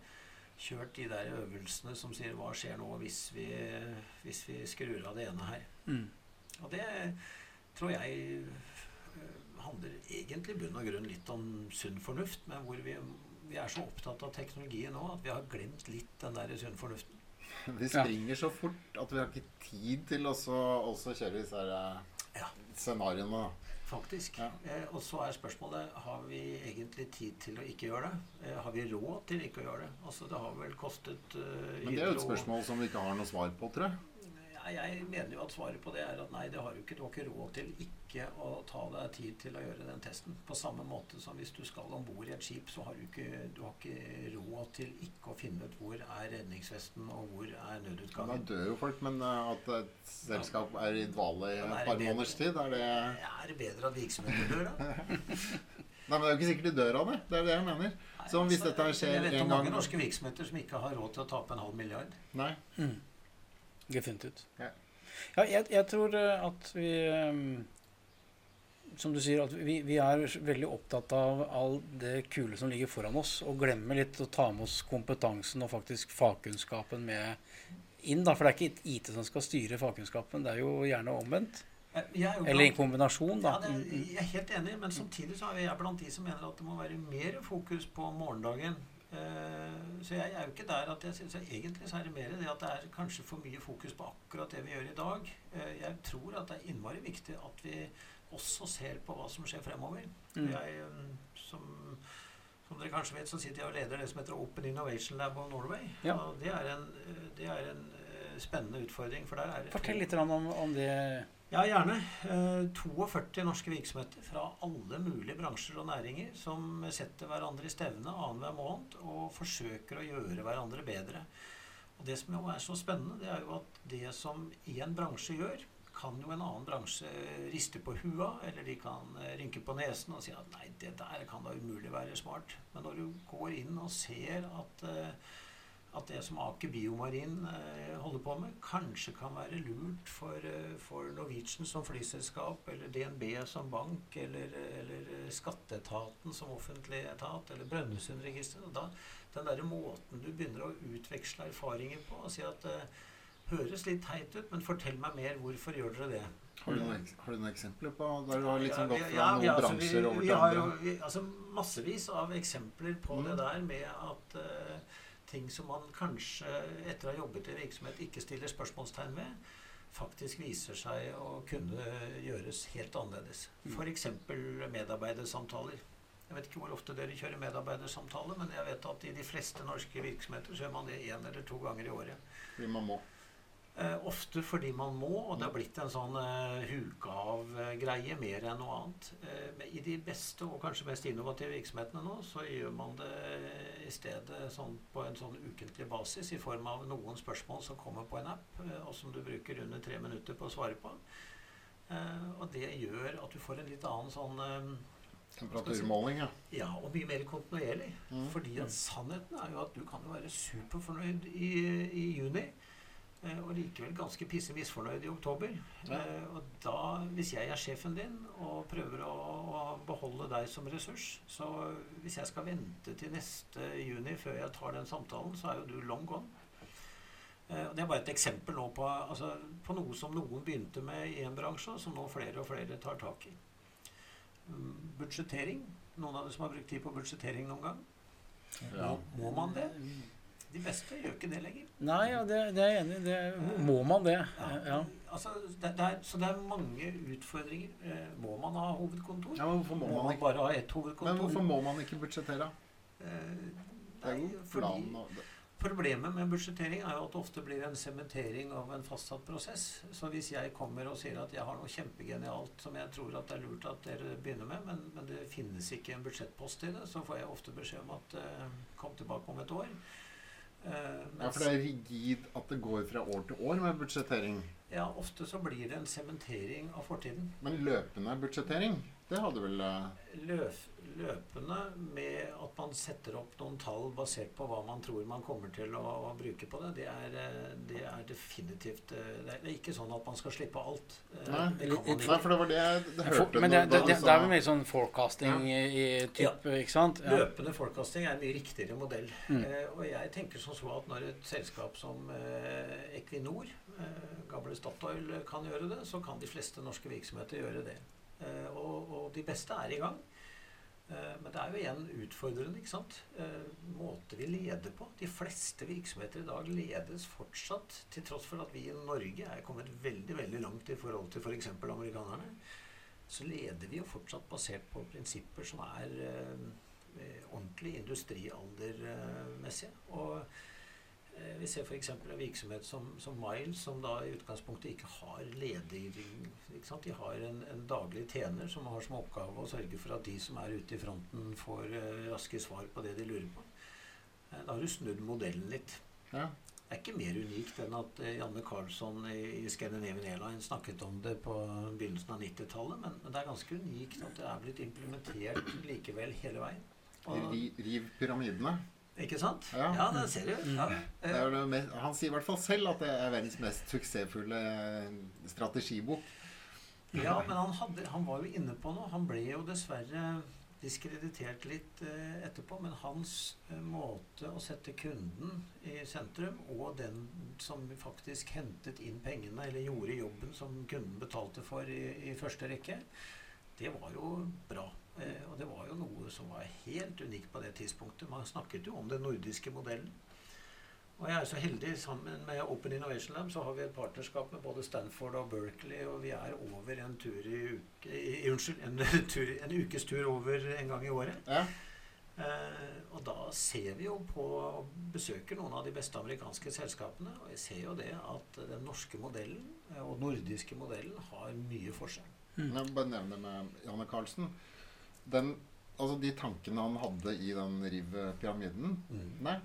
D: kjørt de der øvelsene som sier hva skjer nå hvis vi, hvis vi skrur av det ene her.
C: Mm.
D: Og det tror jeg eh, handler egentlig bunn og grunn litt om sunn fornuft, men hvor vi, vi er så opptatt av teknologien nå at vi har glemt litt den der sunn fornuften.
B: Vi springer så fort at vi har ikke tid til å kjøre disse her eh,
D: Ja.
B: scenarioene.
D: Faktisk.
B: Ja.
D: Eh, og så er spørsmålet har vi egentlig tid til å ikke gjøre det. Eh, har vi råd til ikke å gjøre det? Altså Det har vel kostet eh,
B: Men det er jo et spørsmål som vi ikke har noe svar på, tror jeg.
D: Jeg mener jo at svaret på det er at nei, det har du ikke. Du har ikke råd til ikke å ta deg tid til å gjøre den testen. På samme måte som hvis du skal om bord i et skip, så har du ikke, du har ikke råd til ikke å finne ut hvor er redningsvesten og hvor er nødutgangen.
B: Da dør jo folk, men eh, at et selskap er i dvale i et
D: er
B: par måneders tid, er det
D: Er det bedre at virksomheten dør, da?
B: Nei, men det er jo ikke sikkert de dør av det. Det er det jeg mener.
D: Nei,
B: Så hvis
D: altså,
B: dette en gang...
D: Jeg vet
B: en
D: om mange
B: gang-
D: norske virksomheter som ikke har råd til å tape en halv milliard.
B: Nei.
C: Mm. Definitivt.
B: Ja.
C: Ja, jeg, jeg tror eh, at vi eh, Som du sier, at vi, vi er veldig opptatt av all det kule som ligger foran oss, og glemmer litt å ta med oss kompetansen og faktisk fagkunnskapen med inn. da, For det er ikke IT som skal styre fagkunnskapen, det er jo gjerne omvendt.
D: Er
C: Eller
D: i
C: kombinasjon, da.
D: Ja, det, jeg er helt enig, men samtidig så er jeg blant de som mener at det må være mer fokus på morgendagen. Eh, Så jeg er jo ikke der at jeg syns Egentlig så er det mer det at det er kanskje for mye fokus på akkurat det vi gjør i dag. Eh, Jeg tror at det er innmari viktig at vi også ser på hva som skjer fremover.
C: Mm.
D: Jeg, eh, som, som dere kanskje vet, så sitter jeg og leder det som heter Open Innovation Lab of Norway.
C: Ja.
D: Og det er en, det er en spennende utfordring. For der er
C: Fortell litt om, om det.
D: Ja, gjerne. Eh, 42 norske virksomheter fra alle mulige bransjer og næringer som setter hverandre i stevne annenhver måned og forsøker å gjøre hverandre bedre. Og Det som jo er så spennende, det er jo at det som én bransje gjør, kan jo en annen bransje riste på hua, eller de kan eh, rynke på nesen og si at nei, det der kan da umulig være smart. Men når du går inn og ser at eh, at det som Aker Biomarin eh, holder på med, kanskje kan være lurt for, eh, for Norwegian som flyselskap, eller DNB som bank, eller, eller eh, Skatteetaten som offentlig etat, eller Brønnøysundregisteret. Den derre måten du begynner å utveksle erfaringer på, og si at Høres litt teit ut, men fortell meg mer. Hvorfor gjør dere det?
B: Har du, noen, har du noen eksempler på der du har liksom gått fra
D: ja,
B: noen
D: ja, altså,
B: bransjer
D: vi,
B: over
D: vi
B: til
D: har jo,
B: andre?
D: vi, altså, Massevis av eksempler på
B: Mm.
D: det der med at eh, ting som man kanskje etter å ha jobbet i virksomhet ikke stiller spørsmålstegn ved, faktisk viser seg å kunne gjøres helt annerledes.
C: Mm.
D: F.eks. medarbeidersamtaler. Jeg vet ikke hvor ofte dere kjører medarbeidersamtale, men jeg vet at i de fleste norske virksomheter så gjør man det én eller to ganger i året.
B: Fordi man må.
D: Eh, ofte fordi man må, og det har blitt en sånn av eh, greie mer enn noe annet. Eh, men I de beste og kanskje mest innovative virksomhetene nå, så gjør man det i stedet sånn på en sånn ukentlig basis i form av noen spørsmål som kommer på en app, eh, og som du bruker under tre minutter på å svare på. Eh, og det gjør at du får en litt annen sånn
B: Temperaturmåling, ja.
D: ja, og mye mer kontinuerlig.
B: Mm.
D: Fordi at sannheten er jo at du kan jo være superfornøyd i, i juni, og likevel ganske pisse misfornøyd i oktober.
B: Ja.
D: Eh, og da, hvis jeg er sjefen din og prøver å, å beholde deg som ressurs, så hvis jeg skal vente til neste juni før jeg tar den samtalen, så er jo du long gone. Eh, og Det er bare et eksempel nå på, altså, på noe som noen begynte med i en bransje, og som nå flere og flere tar tak i. Mm, Budsjettering. Noen av dere som har brukt tid på budsjettering noen gang?
B: ja.
D: Må, må man det? De beste gjør ikke det lenger.
C: Nei, ja, det, det er jeg enig i. Det, må man det? Ja.
D: Altså, det, det er, så det er mange utfordringer. Eh, må man ha hovedkontor?
B: ja men hvorfor må
D: Må
B: man
D: man
B: ikke
D: bare ha ett hovedkontor?
B: Men hvorfor må man ikke budsjettere?
D: Eh,
B: Det er jo planen og
D: Problemet med budsjettering er jo at det ofte blir en sementering av en fastsatt prosess. Så hvis jeg kommer og sier at jeg har noe kjempegenialt som jeg tror at det er lurt at dere begynner med, men, men det finnes ikke en budsjettpost i det, så får jeg ofte beskjed om at eh, kom tilbake om et år. Eh,
B: Ja, for det er rigid at det går fra år til år med budsjettering.
D: Ja, ofte så blir det en sementering av fortiden.
B: Men løpende budsjettering, det hadde vel eh,
D: Løf, løpende med at man setter opp noen tall basert på hva man tror man kommer til å, å bruke på det, det er, eh, det er definitivt eh, Det er det er ikke sånn at man skal slippe alt.
B: Nei,
D: det kan man
B: Nei, for det var det jeg hørte
C: men det, det, det, det er vel mer sånn forecasting ja. i type, ikke sant? Ja.
D: Løpende forecasting er en mye riktigere modell.
C: Mm.
D: Eh, og jeg tenker som så at når et selskap som eh, Equinor, eh, gamle Statoil, kan gjøre det, så kan de fleste norske virksomheter gjøre det. Eh, og, og de beste er i gang. Eh, men det er jo igjen utfordrende. ikke sant? Måter måte vi leder på. De fleste virksomheter i dag ledes fortsatt, til tross for at vi i Norge er kommet veldig veldig langt i forhold til f.eks. For amerikanerne. Så leder vi jo fortsatt basert på prinsipper som er eh, eh, ordentlig industrialdermessige. Og eh, vi ser f.eks. en virksomhet som, som Miles, som da i utgangspunktet ikke har ledig Ikke sant? De har en, en daglig tjener som har som oppgave å sørge for at de som er ute i fronten, får eh, raske svar på det de lurer på. Eh, da har du snudd modellen litt.
B: Ja.
D: Det er ikke mer unikt enn at eh, Janne Karlsson i, Scandinavian Airlines snakket om det på begynnelsen av 90-tallet, men, men det er ganske unikt at det er blitt implementert likevel hele veien.
B: Riv pyramidene.
D: Ikke sant?
B: Ja.
D: Ja, det ser du. Ja.
B: Det er det mest, han sier i hvert fall selv at det er verdens mest suksessfulle eh, strategibok.
D: Ja, men han, hadde, han var jo inne på noe. Han ble jo dessverre diskreditert litt eh, etterpå. Men hans eh, måte å sette kunden i sentrum, og den som faktisk hentet inn pengene, eller gjorde jobben som kunden betalte for i, i første rekke, det var jo bra. Eh, og det var jo noe som var helt unikt på det tidspunktet. Man snakket jo om den nordiske modellen. Og jeg er så heldig, sammen med Open Innovation Lab, så har vi et partnerskap med både Stanford og Berkeley, og vi er over en tur i uke, i, unnskyld, en, tur, en ukes tur over en gang i året.
B: Ja.
D: Eh, og da ser vi jo på og besøker noen av de beste amerikanske selskapene, og jeg ser jo det at den norske modellen og og nordiske modellen har mye for seg.
C: Mm.
B: Jeg bare nevne med Janne Karlsen. Den, altså de tankene han hadde i den Riv-pyramiden Nei,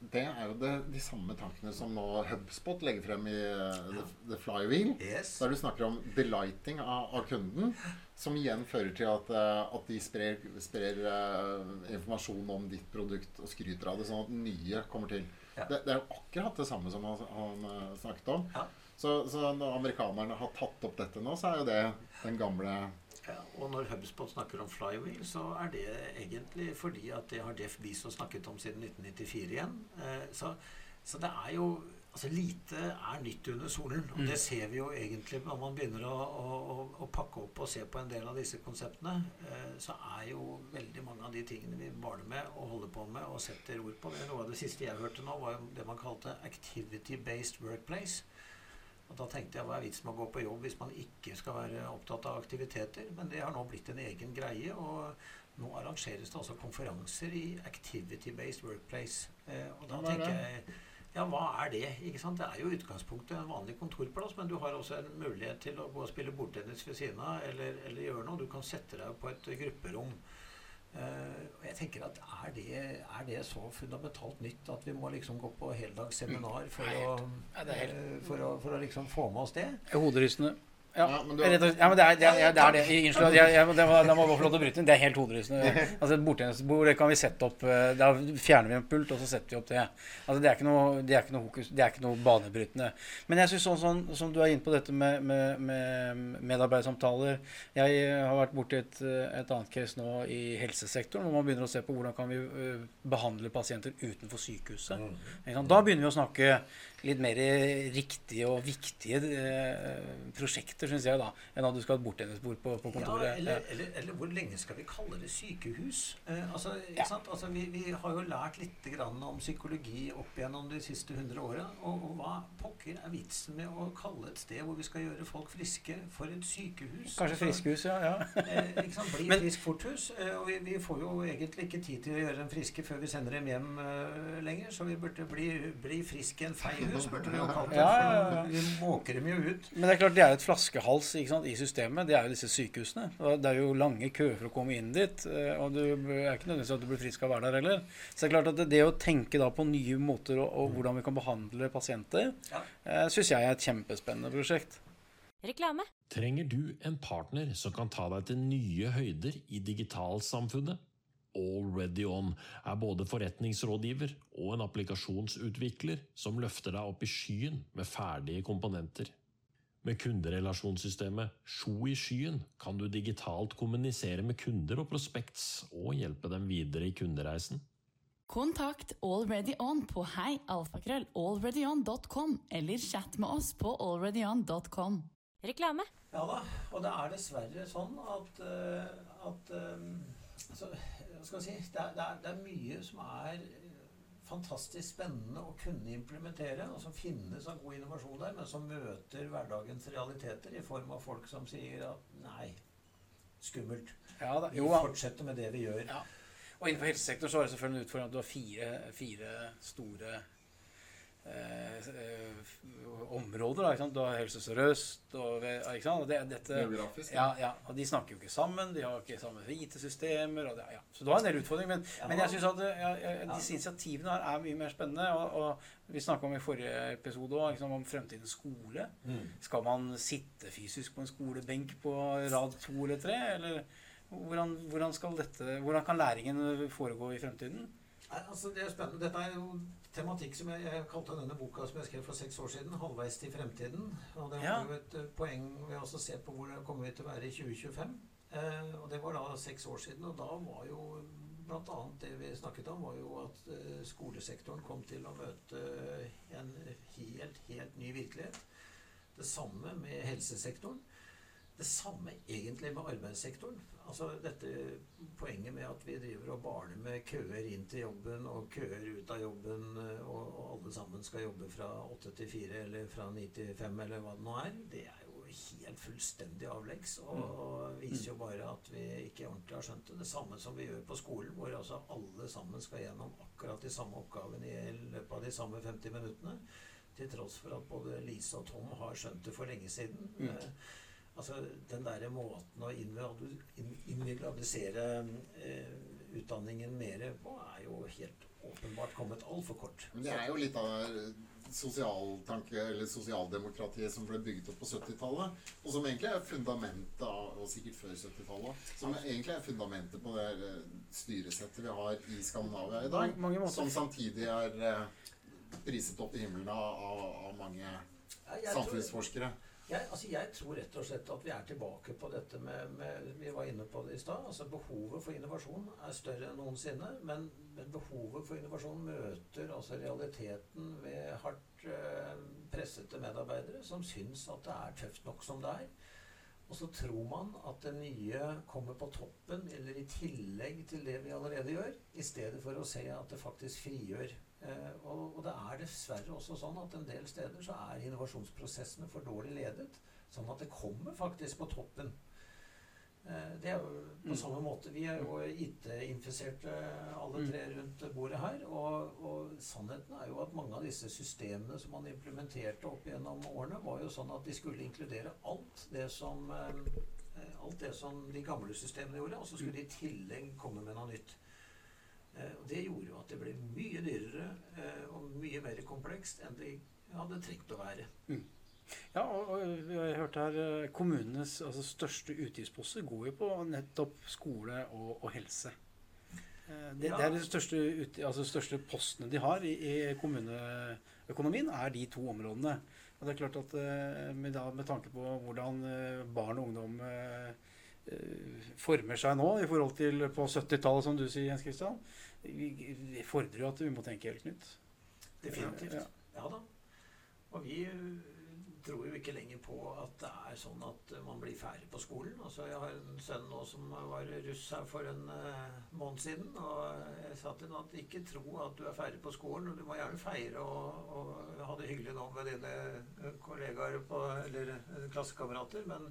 B: det er jo det, de samme tankene som nå HubSpot legger frem i uh, The, the Flywheel.
D: Yes.
B: Der du snakker om delighting av, av kunden, som igjen fører til at, uh, at de sprer, sprer uh, informasjon om ditt produkt og skryter av det, sånn at nye kommer til.
D: Ja.
B: Det, det er jo akkurat det samme som han, han snakket om.
D: Ja.
B: Så, så når amerikanerne har tatt opp dette nå, så er jo det den gamle
D: Ja, og når HubSpot snakker om flywheel, så er det egentlig fordi at det har Jeff Bezos snakket om siden 1994 igjen. Eh, så, så det er jo Altså Lite er nytt under solen. Og
C: Mm.
D: det ser vi jo egentlig når man begynner å, å, å pakke opp og se på en del av disse konseptene. Eh, så er jo veldig mange av de tingene vi maler med og holder på med og setter ord på det. Noe av det siste jeg hørte nå, var jo det man kalte activity-based workplace. Og da tenkte jeg hva er vitsen med å gå på jobb hvis man ikke skal være opptatt av aktiviteter? Men det har nå blitt en egen greie. og nå arrangeres det altså konferanser i activity-based workplace. Eh, og da
B: er
D: tenker jeg ja, hva er det? ikke sant? Det er jo utgangspunktet en vanlig kontorplass, men du har også en mulighet til å gå og spille bordtennis ved siden av, eller, eller gjøre noe. Du kan sette deg på et grupperom. Eh, og jeg tenker at er det, er det så fundamentalt nytt at vi må liksom gå på heldagsseminar for, å,
C: det er
D: eh, for, å, for å liksom få med oss det?
C: Hoderystende. Ja,
B: Ja, men
C: ja, det er det. Er, det, er det. Unnskyld. Jeg, må få lov til å bryte inn. Det er helt hoderystende. Altså, et bordtennisbord kan vi sette opp eh, Da fjerner vi en pult, og så setter vi opp det. Altså, det er ikke noe, det er ikke noe hokus. Det er ikke noe banebrytende. Men jeg syns sånn, sånn som du er inne på dette med, med, med medarbeidersamtaler Jeg har vært borti et, et annet case nå i helsesektoren, hvor man begynner å se på hvordan kan vi eh, behandle pasienter utenfor sykehuset. Ikke? Da begynner vi å snakke litt mer riktige og viktige eh, prosjekter, syns jeg, da, enn at du skal ha et bordtennisbord på, på
D: Ja,
C: kontoret.
D: eller, eller, eller hvor lenge skal vi kalle det sykehus? Eh, altså, ikke
C: Ja.
D: sant? Altså, vi, vi har jo lært litt om psykologi opp gjennom de siste 100 åra. Og, og hva pokker er vitsen med å kalle et sted hvor vi skal gjøre folk friske, for et sykehus?
C: Kanskje
D: Altså,
C: friskehus, ja. ja.
D: Eh, ikke sant? Bli
C: Men-
D: frisk forthus. Eh, og vi, vi får jo egentlig ikke tid til å gjøre dem friske før vi sender dem hjem eh, lenger, så vi burde bli, bli friske en en burde vi jo kalt det.
C: Ja, ja, ja.
D: Vi måker dem jo ut.
C: Men det er klart det er et flaskehals ikke sant, i systemet. Det er jo disse sykehusene. Det er jo lange køer for å komme inn dit. eh, Og det er ikke nødvendigvis at du blir frisk av å være der heller. Så det er klart at det, det å tenke da på nye måter og, og hvordan vi kan behandle pasienter,
D: Ja.
C: eh, syns jeg er et kjempespennende prosjekt.
A: Reklame.
E: Trenger du en partner som kan ta deg til nye høyder i digitalsamfunnet? Already On er både forretningsrådgiver og en applikasjonsutvikler som løfter deg opp i skyen med ferdige komponenter. Med kunderelasjonssystemet Sjo i skyen kan du digitalt kommunisere med kunder og prospects og hjelpe dem videre i kundereisen.
F: Kontakt Already On på heialfakrøll.alreadyon.com, eller chat med oss på alreadyon.com.
A: Reklame.
D: Ja da, og det er dessverre sånn at, eh, at eh, altså, skal si det er, det, er, det er mye som er eh, fantastisk spennende å kunne implementere, og som finnes av god innovasjon der, men som møter hverdagens realiteter i form av folk som sier at nei, skummelt.
C: Ja, da, jo, vi
D: fortsetter med det vi gjør.
C: Ja. Og innenfor helsesektoren så er det selvfølgelig en utfordring at du har fire, fire store områder. Da? Du har Helse Sør-Øst og? Og det, dette,
B: Geografisk.
C: Ja, ja, og de snakker jo ikke sammen. De har ikke samme IT-systemer. Ja. Så du har en del utfordringer. Men,
D: Ja.
C: men jeg syns at ja, ja, disse initiativene her er mye mer spennende. Og, og vi snakka om i forrige episode også, liksom, om fremtidens skole.
D: Mm.
C: Skal man sitte fysisk på en skolebenk på rad to eller tre? Eller hvordan, hvordan, dette, hvordan kan læringen foregå i fremtiden?
D: Nei, altså det er spennende. Dette er jo tematikk som jeg, jeg kalte denne boka som jeg skrev for seks år siden, 'Halvveis til fremtiden'. Og det var jo et eh, poeng ved å se på hvor kommer vi til å være i 2025. Eh, og det var da seks år siden, og da var jo blant annet det vi snakket om, var jo at eh, skolesektoren kom til å møte en helt, helt ny virkelighet. Det samme med helsesektoren. Det samme egentlig med arbeidssektoren. Altså dette poenget med at vi driver og barner med køer inn til jobben og køer ut av jobben, eh, og, og alle sammen skal jobbe fra åtte til fire eller fra ni til fem eller hva det nå er, det er jo helt fullstendig avleggs. Og, og viser jo bare at vi ikke ordentlig har skjønt det. Det samme som vi gjør på skolen, hvor altså alle sammen skal gjennom akkurat de samme oppgavene i løpet av de samme 50 minuttene. Til tross for at både Lise og Tom har skjønt det for lenge siden.
C: Mm.
D: Altså, Den der måten å individualisere eh, utdanningen mer på, er jo helt åpenbart kommet altfor kort.
B: Men det er jo litt av sosialtanke, eller sosialdemokratiet som ble bygget opp på 70-tallet. Og som egentlig er fundamentet av, og sikkert før 70-tallet, som egentlig er fundamentet på det her, eh, styresettet vi har i Skandinavia i dag.
C: Mange- mange.
B: Som samtidig er eh, priset opp i himmelen av, av, mange
D: Ja, jeg tror-
B: samfunnsforskere.
D: Jeg, altså jeg tror rett og slett at vi er tilbake på dette med, med Vi var inne på det i stad. Altså behovet for innovasjon er større enn noensinne. Men, men behovet for innovasjon møter altså realiteten ved hardt eh, pressete medarbeidere som syns at det er tøft nok som det er. Og så tror man at det nye kommer på toppen eller i tillegg til det vi allerede gjør, i stedet for å se at det faktisk frigjør og, og, det er dessverre også sånn at en del steder så er innovasjonsprosessene for dårlig ledet. Sånn at det kommer faktisk på toppen. Eh, det er jo på mm. samme måte. Vi er jo IT-infiserte alle mm. tre rundt bordet her. Og, og, sannheten er jo at mange av disse systemene som man implementerte opp gjennom årene, var jo sånn at de skulle inkludere alt det som, eh, alt det som de gamle systemene gjorde. Og så skulle de i tillegg komme med noe nytt. Eh, og Det gjorde jo at det ble mye dyrere eh, og mye mer komplekst enn det hadde trengt å være.
C: Mm. Ja, og, og har hørt her eh, kommunenes altså, største utgiftsposter går jo på nettopp skole og, og helse. Det, ja. det, er de største, altså, største, postene de har i, i, kommuneøkonomien, er de to områdene. Og det er klart at med, med tanke på hvordan barn og ungdom former seg nå i forhold til på 70-tallet, som du sier, Jens Kristian, fordrer jo at vi må tenke helt nytt.
D: Definitivt. Ja, ja da. Og vi eh, tror jo ikke lenger på at det er sånn at man blir ferdig på skolen. Altså, jeg har en sønn nå som var russ her for en uh, måned siden. Og jeg sa til ham at ikke tro at du er ferdig på skolen. Du må gjerne feire og, og ha det hyggelig nå med dine kollegaer på, eller klassekamerater. Men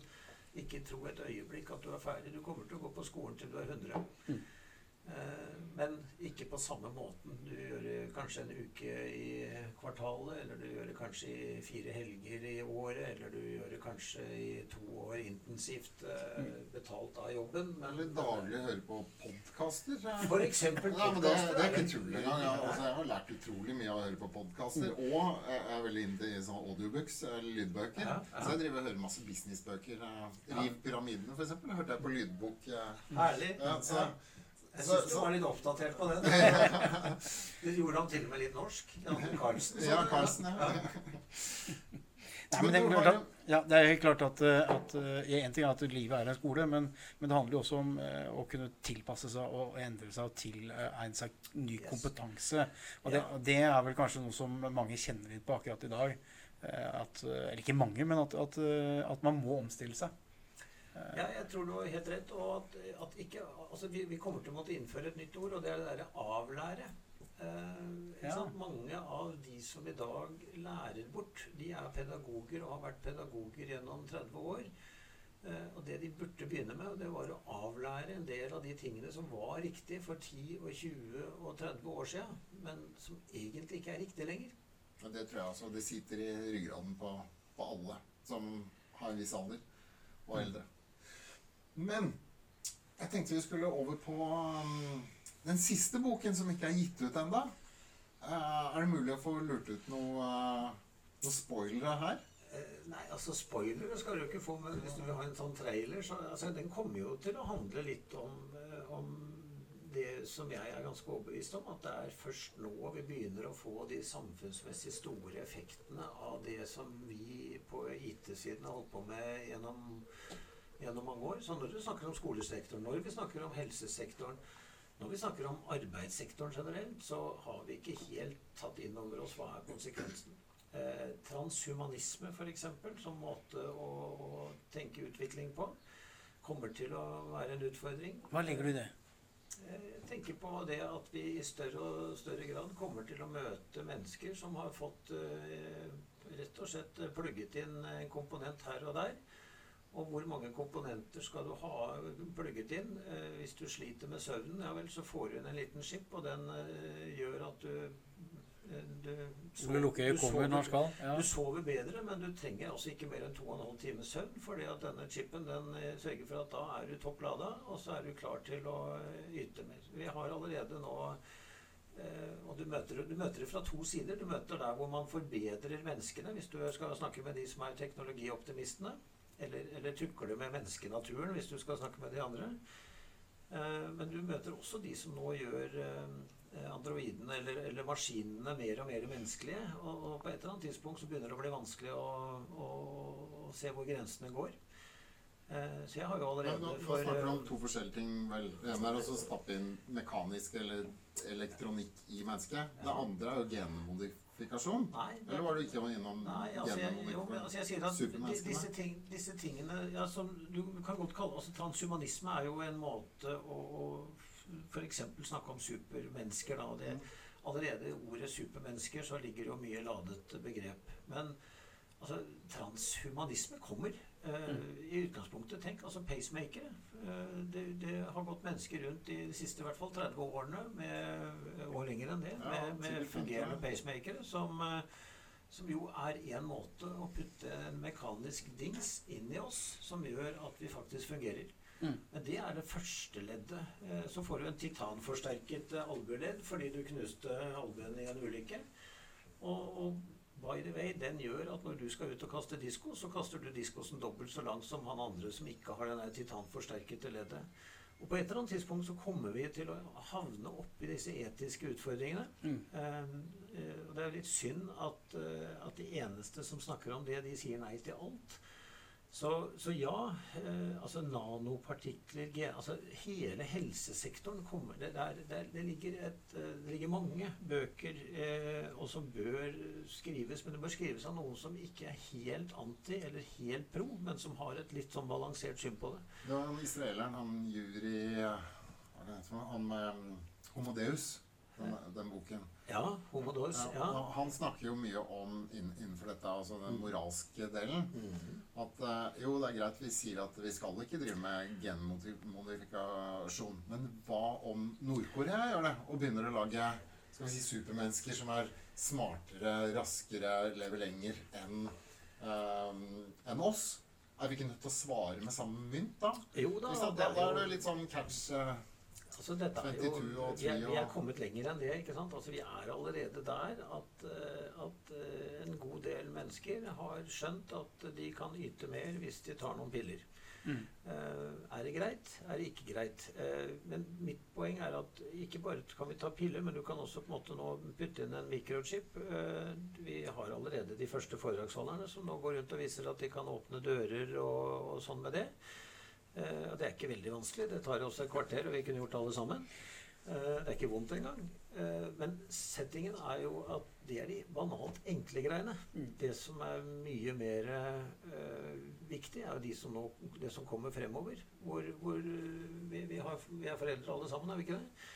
D: ikke tro et øyeblikk at du er ferdig. Du kommer til å gå på skolen til du er 100. Mm. Eh, men ikke på samme måten. Du gjør det kanskje en uke i kvartalet, eller du gjør det kanskje i fire helger i året, eller du gjør det kanskje i to år intensivt eh, mm. betalt av jobben.
B: Men, eller daglig høre på podkaster.
D: For eksempel
B: ja, det, det, er ikke tull engang. Ja. Altså, jeg har lært utrolig mye av å høre på podkaster. Mm. Og jeg er veldig inne i sånn audiobooks, lydbøker. Ja, ja. Så jeg driver og hører masse businessbøker. Riv pyramidene, f.eks. Hørte jeg på lydbok.
D: Herlig. Ja, så, jeg syns du var litt oppdatert på det. Du gjorde han til og med litt norsk. Carlsen.
B: Ja, Carlsen, ja.
C: Nei, men det, er klart, ja, det er helt klart at, eh, at eh, En ting er at livet er en skole, men, men det handler jo også om uh, å kunne tilpasse seg og endre seg og tilegne seg ny yes. kompetanse. Og det, og det, er vel kanskje noe som mange kjenner litt på akkurat i dag. At, eller ikke mange, men at, at, at man må omstille seg.
D: Ja, jeg tror du har helt rett. Og at, at ikke, altså vi, vi, kommer til å måtte innføre et nytt ord, og det er det derre avlære. Eh, ja. Mange av de som i dag lærer bort, de er pedagoger og har vært pedagoger gjennom 30 år. Eh, og det de burde begynne med, det var å avlære en del av de tingene som var riktig for 10 og 20 og 30 år siden, men som egentlig ikke er riktig lenger.
B: Ja, det tror jeg altså. Det sitter i ryggraden på, på alle som har en viss alder og eldre. Men jeg tenkte vi skulle over på um, den siste boken som ikke er gitt ut ennå. Uh, er det mulig å få lurt ut noe, uh, noe spoilere her?
D: Uh, nei, altså spoilere skal du ikke få. Men hvis du vil ha en sånn trailer, så altså, den kommer jo til å handle litt om, eh, om det som jeg er ganske overbevist om, at det er først nå vi begynner å få de samfunnsmessig store effektene av det som vi på IT-siden har holdt på med gjennom gjennom mange år. Så når vi snakker om skolesektoren, når vi snakker om helsesektoren, når vi snakker om arbeidssektoren generelt, så har vi ikke helt tatt inn over oss hva er konsekvensen. Eh, transhumanisme, f.eks., som måte å, å, tenke utvikling på, kommer til å være en utfordring.
C: Hva legger du i det?
D: Eh, jeg tenker på det at vi i større og større grad kommer til å møte mennesker som har fått eh, rett og slett plugget inn en komponent her og der og hvor mange komponenter skal du ha plugget inn? Eh, hvis du sliter med søvnen, ja vel, så får du inn en liten chip, og den eh, gjør at du eh, du,
C: sover, du, sover,
D: du sover bedre, men du trenger altså ikke mer enn 2 12 timer søvn. fordi at denne chipen den sørger for at da er du topp lada, og så er du klar til å yte mer. Vi har allerede nå og du møter, du møter, det fra to sider. Du møter der hvor man forbedrer menneskene, hvis du skal snakke med de som er teknologioptimistene. Eller, eller tukler du med menneskenaturen, hvis du skal snakke med de andre. Eh, men du møter også de som nå gjør eh, androidene eller, eller, maskinene mer og mer menneskelige. Og, og, på et eller annet tidspunkt så begynner det å bli vanskelig å, å, å se hvor grensene går. Eh, så jeg har jo allerede
B: Nå, nå snakker du om
D: eh,
B: to forskjellige ting. vel. Det ene er å stappe inn mekanisk eller elektronikk i mennesket. Det andre er jo genmodifikasjon.
D: Nei, det-
B: Eller var du ikke innom
D: Nei, altså jeg, jo, men, altså jeg sier at disse, ting, disse tingene ja, som du kan godt kalle altså Transhumanisme er jo en måte å, å f.eks. snakke om supermennesker. Da, det, allerede i ordet supermennesker så ligger det jo mye ladet begrep. Men altså, transhumanisme kommer. Eh, I utgangspunktet, tenk, altså pacemakere. Eh, det, det har gått mennesker rundt i de siste i hvert fall 30 årene, med, og lenger enn det, med, med fungerende
B: 50,
D: pacemakere som eh, som jo er en måte å putte en mekanisk dings inn i oss som gjør at vi faktisk fungerer.
C: Mm.
D: Men det er det første leddet. Eh, Så får du en titanforsterket eh, albueledd fordi du knuste albuen i en ulykke. Og, og by the way, den gjør at når du skal ut og kaste disko, så kaster du diskosen dobbelt så langt som han andre som ikke har den titanforsterkede leddet. Og på et eller annet tidspunkt så kommer vi til å havne oppi disse etiske utfordringene.
C: Mm.
D: Eh, eh, og det er litt synd at, eh, at de eneste som snakker om det, de sier nei til alt. Så, så ja, eh, altså nanopartikler altså Hele helsesektoren kommer Det, det, er, det, er, ligger, et, eh, det ligger mange bøker eh, og som bør skrives, men det bør skrives av noen som ikke er helt anti eller helt pro, men som har et litt sånn balansert syn på det.
B: Det var han israeleren, han jury Hva det han heter? Han med um, Homodeus, den, den boken.
D: Ja, homodors.
B: Ja. Han snakker jo mye om innenfor dette, altså den moralske delen.
D: Mhm.
B: At eh, jo, det er greit vi sier at vi skal ikke drive med genmodifikasjon. Men hva om Nord-Korea gjør det og begynner å lage skal vi si, supermennesker som er smartere, raskere, lever lenger enn um, en oss? Er vi ikke nødt til å svare med samme mynt da?
D: Jo da, det
B: Da,
D: er
B: det litt sånn catch eh,
D: Altså, dette er jo, vi, er, vi er kommet lenger enn det. ikke sant? Altså, Vi er allerede der at, eh, at eh, en god del mennesker har skjønt at de kan yte mer hvis de tar noen piller.
C: Mm.
D: Eh, er det greit? Er det ikke greit? Eh, men mitt poeng er at ikke bare kan vi ta piller, men du kan også på en måte nå putte inn en mikrochip. Eh, vi har allerede de første foredragsholderne som nå går rundt og viser at de kan åpne dører og, og sånn med det. Eh, og det er ikke veldig vanskelig. Det tar også et kvarter, og vi kunne gjort alle sammen. Eh, det er ikke vondt engang. Eh, men settingen er jo at det er de banalt enkle greiene. Det som er mye mer viktig, er jo de som nå, det som kommer fremover. Hvor, hvor vi, vi, har, vi er foreldre alle sammen, er vi ikke det?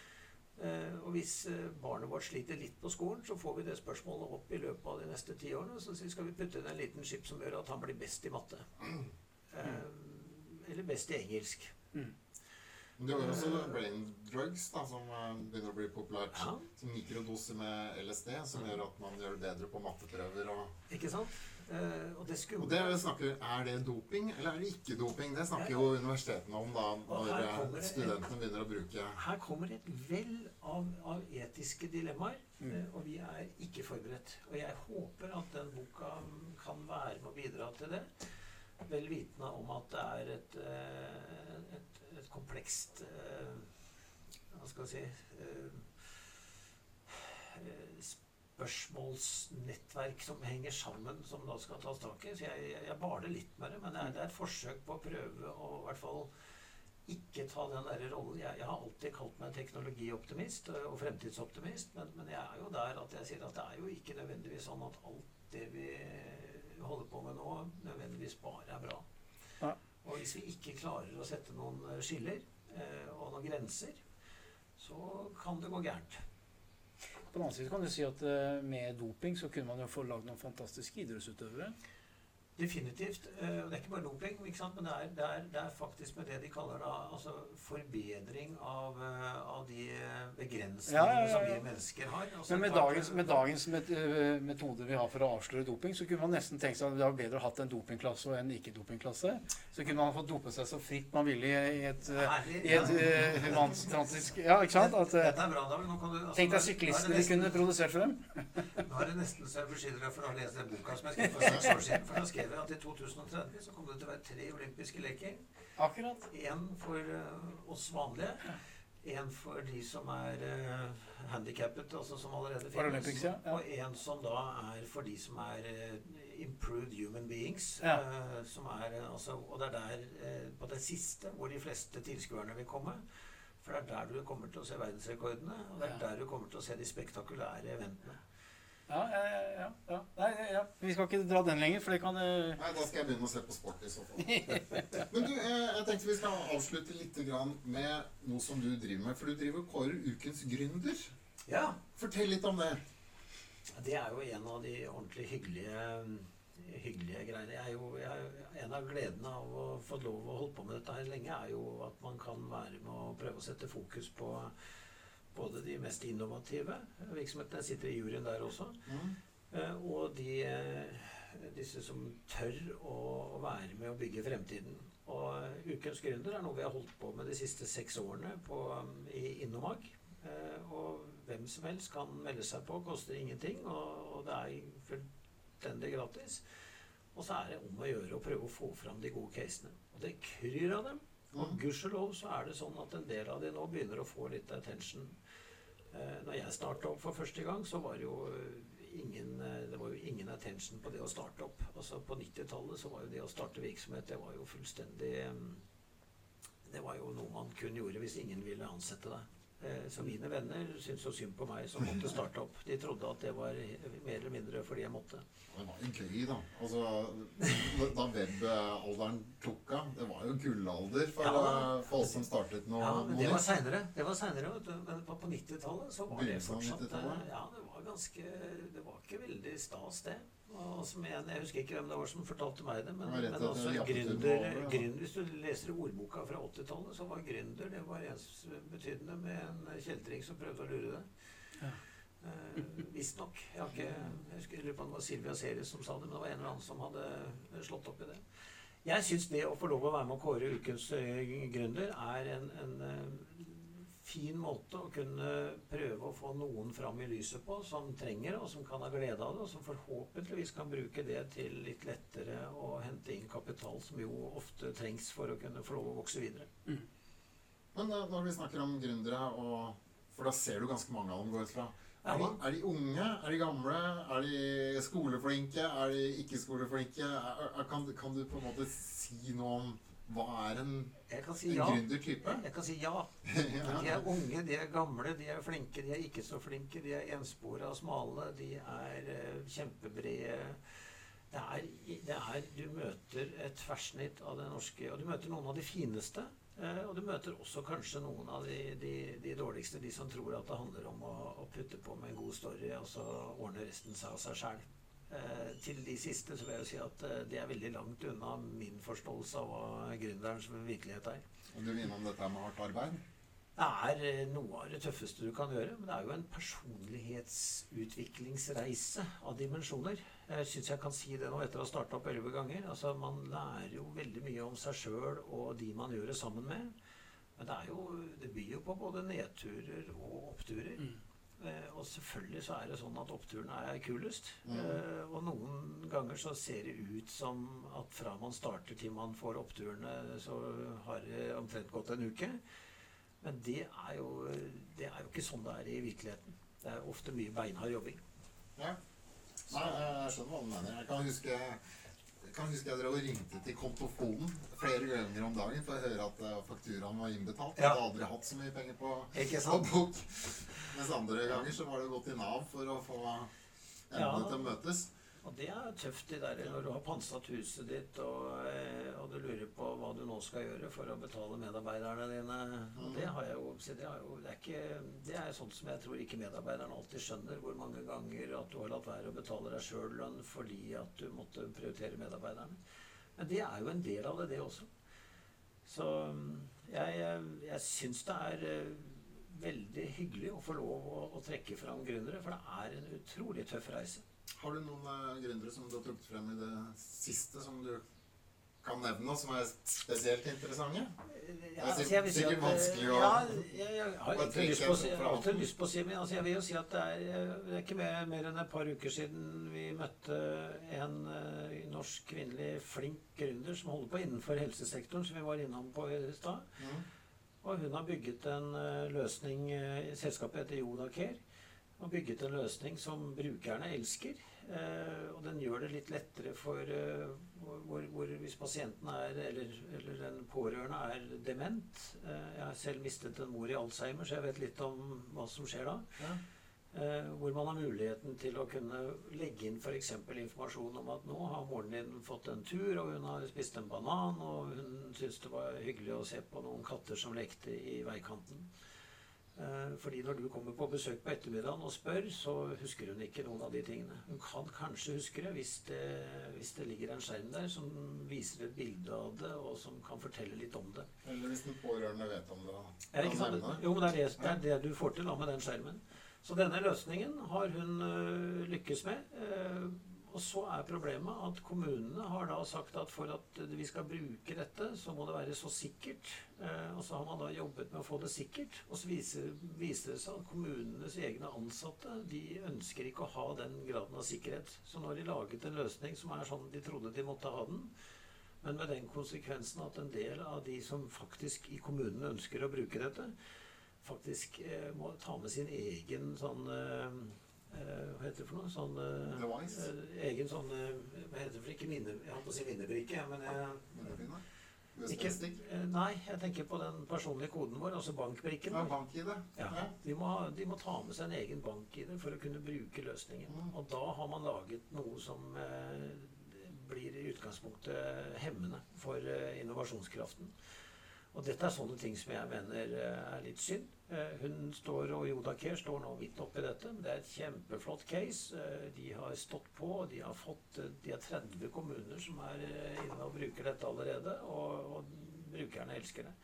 D: Og hvis barnet vårt sliter litt på skolen, så får vi det spørsmålet opp i løpet av de neste ti årene. Så skal vi putte inn en liten skip som gjør at han blir best i matte. Eh, eller best i engelsk.
B: Mm. Du har også brain drugs, da, som eh, begynner å bli populært.
D: Ja.
B: Som mikrodoser med LSD, som gjør at man gjør det bedre på matteprøver. Og,
D: Ikke sant? Eh, og det
B: og
D: det
B: det snakker, Er det doping, eller er det ikke doping? Det snakker jo universitetene om da, når eh,
D: det-
B: studentene begynner å bruke
D: Her kommer et vell av, av etiske dilemmaer, eh, og vi er ikke forberedt. Og jeg håper at den boka kan være med å bidra til det. Vel vitende om at det er et, eh, et, et komplekst eh, Hva skal jeg si eh, Spørsmålsnettverk som henger sammen, som da skal tas tak i. Så jeg, jeg, baler litt med det, men det er, det er et forsøk på å prøve å i hvert fall ikke ta den der rollen. Jeg, jeg har alltid kalt meg teknologioptimist og fremtidsoptimist, men, men jeg er jo der at jeg sier at det er jo ikke nødvendigvis sånn at alt det vi holder på med nå, nødvendigvis bare er bra.
C: Ja.
D: Og hvis vi ikke klarer å sette noen skiller eh, og noen grenser, så kan det gå gærent.
C: På den annen side kan du si at eh, med doping så kunne man jo få lagd noen fantastiske idrettsutøvere.
D: Definitivt. Eh, og Det er ikke bare doping, ikke sant? men det er, det, er, det er faktisk med det de kaller da, altså forbedring av, eh, av de begrensningene
C: Ja, ja, ja,
D: som vi mennesker har. Altså,
C: Men med
D: klart,
C: dagens, med dagens eh, metoder vi har for å avsløre doping, så kunne man nesten tenke seg at det var bedre å hatt en dopingklasse og en ikke-dopingklasse. Så kunne man fått dope seg så fritt man ville i et,
D: Herlig,
C: i et
D: ja.
C: eh, humanitrantisk Ja, ikke sant? At,
D: Dette er bra, kan du, altså,
C: Tenk deg syklistene de kunne produsert for dem.
D: Nå er det nesten så jeg beskylder deg for å lese den boka som jeg skrev for seks år siden. For da skrev jeg at i 2030 så kommer det til å være tre olympiske leker.
C: Akkurat.
D: Én for eh, oss vanlige. En for de som er uh, handikappet, altså som allerede finnes.
C: Ja, ja.
D: Og en som da er for de som er uh, Improved Human Beings.
C: Ja.
D: Uh, som er, altså, og det er der, på det siste, hvor de fleste tilskuerne vil komme. For det er der du kommer til å se verdensrekordene, og det er der du kommer til å se de spektakulære eventene.
C: Ja, ja, ja. Nei, ja. Vi skal ikke dra den lenger, for det kan uh...
B: Nei, da skal jeg begynne å se på sport i så fall. Men du, eh, jeg tenkte vi skal avslutte litt med noe som du driver med. For du driver og kårer ukens gründer.
D: Ja,
B: Fortell litt om det.
D: Det er jo en av de ordentlig hyggelige, hyggelige greiene. Jeg er jo, jeg, en av gledene av å få lov å holde på med dette her lenge, er jo at man kan være med å prøve å sette fokus på både de mest innovative virksomhetene. Sitter i juryen der også.
B: Mm.
D: eh, Og de, eh, disse som tør å, være med å bygge fremtiden. Og eh, Ukens gründer er noe vi har holdt på med de siste seks årene på, i Innomag. Eh, Og hvem som helst kan melde seg på, koster ingenting, og, og det er fullstendig gratis. Og så er det om å gjøre å prøve å få fram de gode casene. Og det kryr av dem. Og
B: Mhm.
D: gudskjelov så er det sånn at en del av de nå begynner å få litt attention. Eh, når jeg starta opp for første gang, så var det jo eh, ingen, eh, det var jo ingen attention på det å starte opp. Altså På 90-tallet så var jo det å starte virksomhet det var jo fullstendig eh, Det var jo noe man kun gjorde hvis ingen ville ansette deg. Eh, Så mine venner syntes jo synd på meg som måtte starte opp. De trodde at det var mer eller mindre fordi jeg måtte.
B: Det var jo gøy, da. Altså, da webalderen tok av Det var jo gullalder for,
D: Ja.
B: eh, for oss som startet noe.
D: Ja, men det var seinere. Det var senere. Men på, på 90-tallet så var det fortsatt
B: 90-tallet?
D: eh, Ja, det var ganske Det var ikke veldig stas, det. Og som en, Jeg husker ikke hvem det var som fortalte meg det, men,
B: Det
D: men altså gründer,
B: over, ja.
D: gründer Hvis du leser ordboka fra 80-tallet, så var gründer det var ensbetydende med en kjeltring som prøvde å lure deg.
C: Ja.
D: Eh, Visstnok. Jeg har ikke Jeg husker jeg lurer på om det var Silvia Seres som sa det, men det var en eller annen som hadde slått opp i det. Jeg syns det å få lov å være med å kåre ukens eh, gründer er en, en eh, fin måte å kunne prøve å få noen fram i lyset på som trenger det, og som kan ha glede av det, og som forhåpentligvis kan bruke det til litt lettere å hente inn kapital, som jo ofte trengs for å kunne få lov å vokse videre.
B: Men eh, når vi snakker om gründere, og, for da ser du ganske mange av dem gå ut fra er de, er de unge? Er de gamle? Er de skoleflinke? Er de ikke skoleflinke? Er, er, kan, kan du på en måte si noe om hva er en,
D: si
B: en
D: ja.
B: gründertype?
D: Jeg kan si ja. De er unge, de er gamle, de er flinke, de er ikke så flinke. De er enspora, smale, de er eh, kjempebrede. Det er, det er Du møter et tverrsnitt av det norske Og du møter noen av de fineste. eh, og du møter også kanskje noen av de, de, de dårligste. De som tror at det handler om å, å putte på med en god story, og så ordner resten seg av seg sjæl. Eh, til de siste så vil jeg jo si at eh, det er veldig langt unna min forståelse av hva gründerens virkelighet er.
B: Og du er innom dette med hardt arbeid?
D: Det er eh, noe av det tøffeste du kan gjøre, men det er jo en personlighetsutviklingsreise av dimensjoner. Jeg syns jeg kan si det nå etter å ha starta opp elleve ganger. Altså, Man lærer jo veldig mye om seg sjøl og de man gjør det sammen med. Men det, er jo, det byr jo på både nedturer og oppturer. Eh, og selvfølgelig så er det sånn at oppturene er kulest.
B: Mm.
D: Eh, og noen ganger så ser det ut som at fra man starter til man får oppturene, så har det omtrent gått en uke. Men det er, jo, det er jo ikke sånn det er i virkeligheten. Det er ofte mye beinhard jobbing.
B: Ja. Nei, jeg skjønner hva du mener. Jeg kan huske kan huske jeg drev og ringte til kontofonen flere ganger om dagen for å høre at eh, fakturaen var innbetalt. Jeg hadde aldri hatt så mye penger på,
D: Ikke
B: på bok. Mens andre ganger så var det å gå til Nav for å få endene
D: Ja.
B: til å møtes.
D: Og det er tøft det der når du har pantsatt huset ditt og, eh, og du lurer på hva du nå skal gjøre for å betale medarbeiderne dine. Og det har jeg jo, det, har jo det, er ikke, det er sånt som jeg tror ikke medarbeiderne alltid skjønner. Hvor mange ganger at du har latt være å betale deg sjøl lønn fordi at du måtte prioritere medarbeiderne. Men det er jo en del av det, det også. Så jeg, jeg syns det er eh, veldig hyggelig å få lov å, å trekke fram gründere, for det er en utrolig tøff reise.
B: Har du noen uh, gründere som du har trukket frem i det siste, som du kan nevne, som er spesielt interessante?
D: Ja,
B: er
D: altså, vil si
B: sikkert
D: at,
B: vanskelig å-
D: Ja, jeg, jeg har
B: Bare
D: lyst på jeg har alltid lyst på å si Men altså, jeg vil jo si at det er, eh, det er ikke mer, mer enn et par uker siden vi møtte en uh, norsk kvinnelig flink gründer som holder på innenfor helsesektoren, som vi var innom på i stad.
B: Mm.
D: Og hun har bygget en eh, løsning eh, Selskapet heter Jodacare. og bygget en løsning som brukerne elsker. Eh, og den gjør det litt lettere for eh, hvor, hvor, hvis pasienten er, eller, eller den pårørende er dement. Eh, jeg har selv mistet en mor i Alzheimer, så jeg vet litt om hva som skjer da.
B: Ja.
D: Eh, hvor man har muligheten til å kunne legge inn f.eks. informasjon om at nå har moren din fått en tur, og hun har spist en banan, og hun syntes det var hyggelig å se på noen katter som lekte i veikanten. Eh, fordi når du kommer på besøk på ettermiddagen og spør, så husker hun ikke noen av de tingene. Hun kan kanskje huske det hvis det, hvis det ligger en skjerm der som viser et bilde av det, og som kan fortelle litt om det.
B: Eller hvis den pårørende vet om det.
D: Er det ikke sant? Jo, men det er det, det er det du får til da med den skjermen. Så denne løsningen har hun lykkes med. Og så er problemet at kommunene har da sagt at for at vi skal bruke dette, så må det være så sikkert. Eh, og så har man da jobbet med å få det sikkert. Og så viser, viser det seg at kommunenes egne ansatte de ønsker ikke å ha den graden av sikkerhet. Så nå har de laget en løsning som er sånn de trodde de måtte ha den. Men med den konsekvensen at en del av de som faktisk i kommunene ønsker å bruke dette, faktisk eh, må ta med sin egen sånn eh, Hva heter det for noe? Sånn eh,
B: Device?
D: eh, Egen sånn eh, Hva heter det for ikke minne... Jeg holdt på å si minnebrikke, men jeg, ikke, eh, Nei, jeg tenker på den personlige koden vår, altså bankbrikken.
B: Ja.
D: Ja, de må, de må ta med seg en egen bank-ID for å kunne bruke løsningen.
B: Mm.
D: Og da har man laget noe som eh, blir i utgangspunktet hemmende for eh, innovasjonskraften. Og dette er sånne ting som jeg mener eh, er litt synd. Eh, hun står, og Joda Care står nå midt oppi dette. men Det er et kjempeflott case. Eh, De har stått på. og De har fått De har 30 kommuner som er inne og bruker dette allerede. Og, og brukerne elsker det.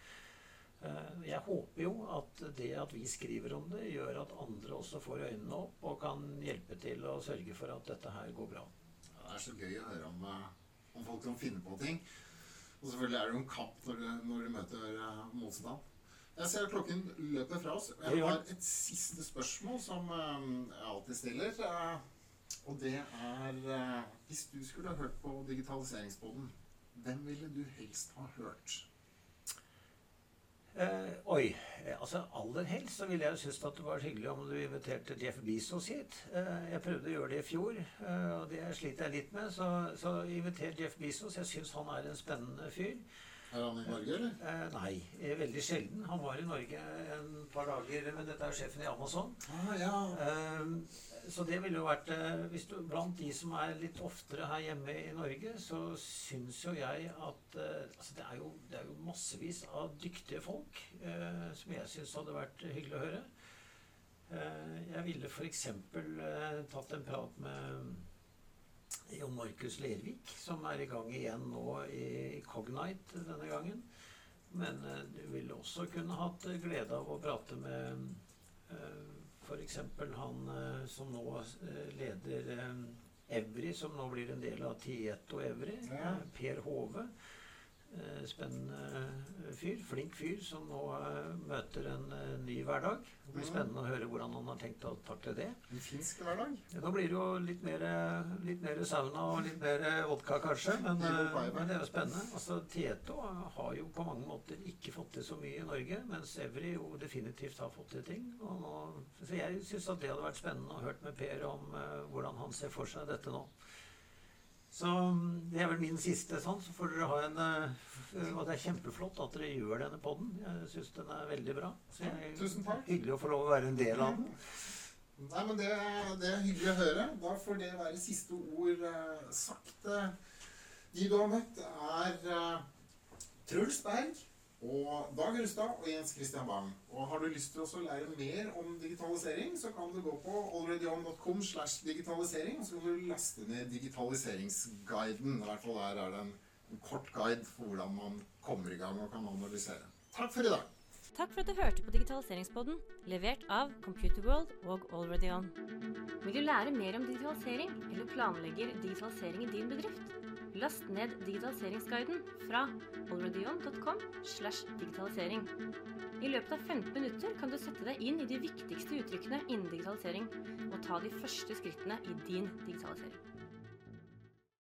D: Jeg håper jo at det at vi skriver om det, gjør at andre også får øynene opp og kan hjelpe til å sørge for at dette her går bra.
B: Det er så gøy å høre om, om folk som finner på ting. Og selvfølgelig er det jo en kamp når du, når du møter eh, motstand. Jeg ser klokken løper fra oss. Jeg har et siste spørsmål som eh, jeg alltid stiller. eh, og det er Hvis du skulle ha hørt på digitaliseringsboden, hvem ville du helst ha hørt?
D: Eh, oi. eh, Altså aller helst så ville jeg synes at det var hyggelig om du inviterte Jeff Bezos hit. Eh, jeg prøvde å gjøre det i fjor, eh, og det sliter jeg litt med. Så, så inviter Jeff Bezos. Jeg syns han er en spennende fyr.
B: Er han i Norge, eller?
D: Eh, nei, eh, veldig sjelden. Han var i Norge en par dager, men dette er sjefen i Amazon.
B: Ah, ja.
D: Eh, Så det ville jo vært eh, hvis du, Blant de som er litt oftere her hjemme i Norge, så syns jo jeg at eh, altså det, er jo, det er jo massevis av dyktige folk eh, som jeg syns hadde vært hyggelig å høre. Eh, jeg ville f.eks. Eh, tatt en prat med Jon Markus Lervik, som er i gang igjen nå i Cognite denne gangen. Men eh, du ville også kunne hatt glede av å prate med eh, F.eks. han eh, som nå eh, leder eh, Evry, som nå blir en del av Tieto Evry.
B: Ja.
D: Per Hove. Eh, Spennende eh, fyr. Flink fyr som nå eh, møter en ny hverdag. Det blir
B: Mhm.
D: spennende å høre hvordan han har tenkt å takle det.
B: En finsk hverdag?
D: Nå blir det jo litt mer, litt mer sauna og litt mer vodka, kanskje. Men, men det er jo spennende. Altså, Tieto har jo på mange måter ikke fått til så mye i Norge, mens Evry jo definitivt har fått til ting. Og nå, så jeg syns at det hadde vært spennende å hørt med Per om hvordan han ser for seg dette nå. Så mm, det er vel min siste sånn. Så får dere ha en eh, Og det er kjempeflott at dere gjør denne podden. Jeg syns den er veldig bra. Så jeg,
B: Tusen takk.
D: Hyggelig å få lov å være en del av den.
B: Nei, men det, det er hyggelig å høre. Da får det være siste ord eh, sagt. De du har møtt, er eh, Truls Berg og Dag Rustad og Jens Christian Bang. Og har du lyst til å lære mer om digitalisering, så kan du gå på alreadyon.com slash digitalisering, og så kan du laste ned digitaliseringsguiden. I hvert fall der er det en, en kort guide for hvordan man kommer i gang og kan analysere. Takk for i dag.
A: Takk for at du hørte på Digitaliseringspodden, levert av Computerworld og AlreadyOn. Vil du lære mer om digitalisering, eller planlegger digitalisering i din bedrift? Last ned digitaliseringsguiden fra allreadyon.com. I løpet av 15 minutter kan du sette deg inn i de viktigste uttrykkene innen digitalisering, og ta de første skrittene i din digitalisering.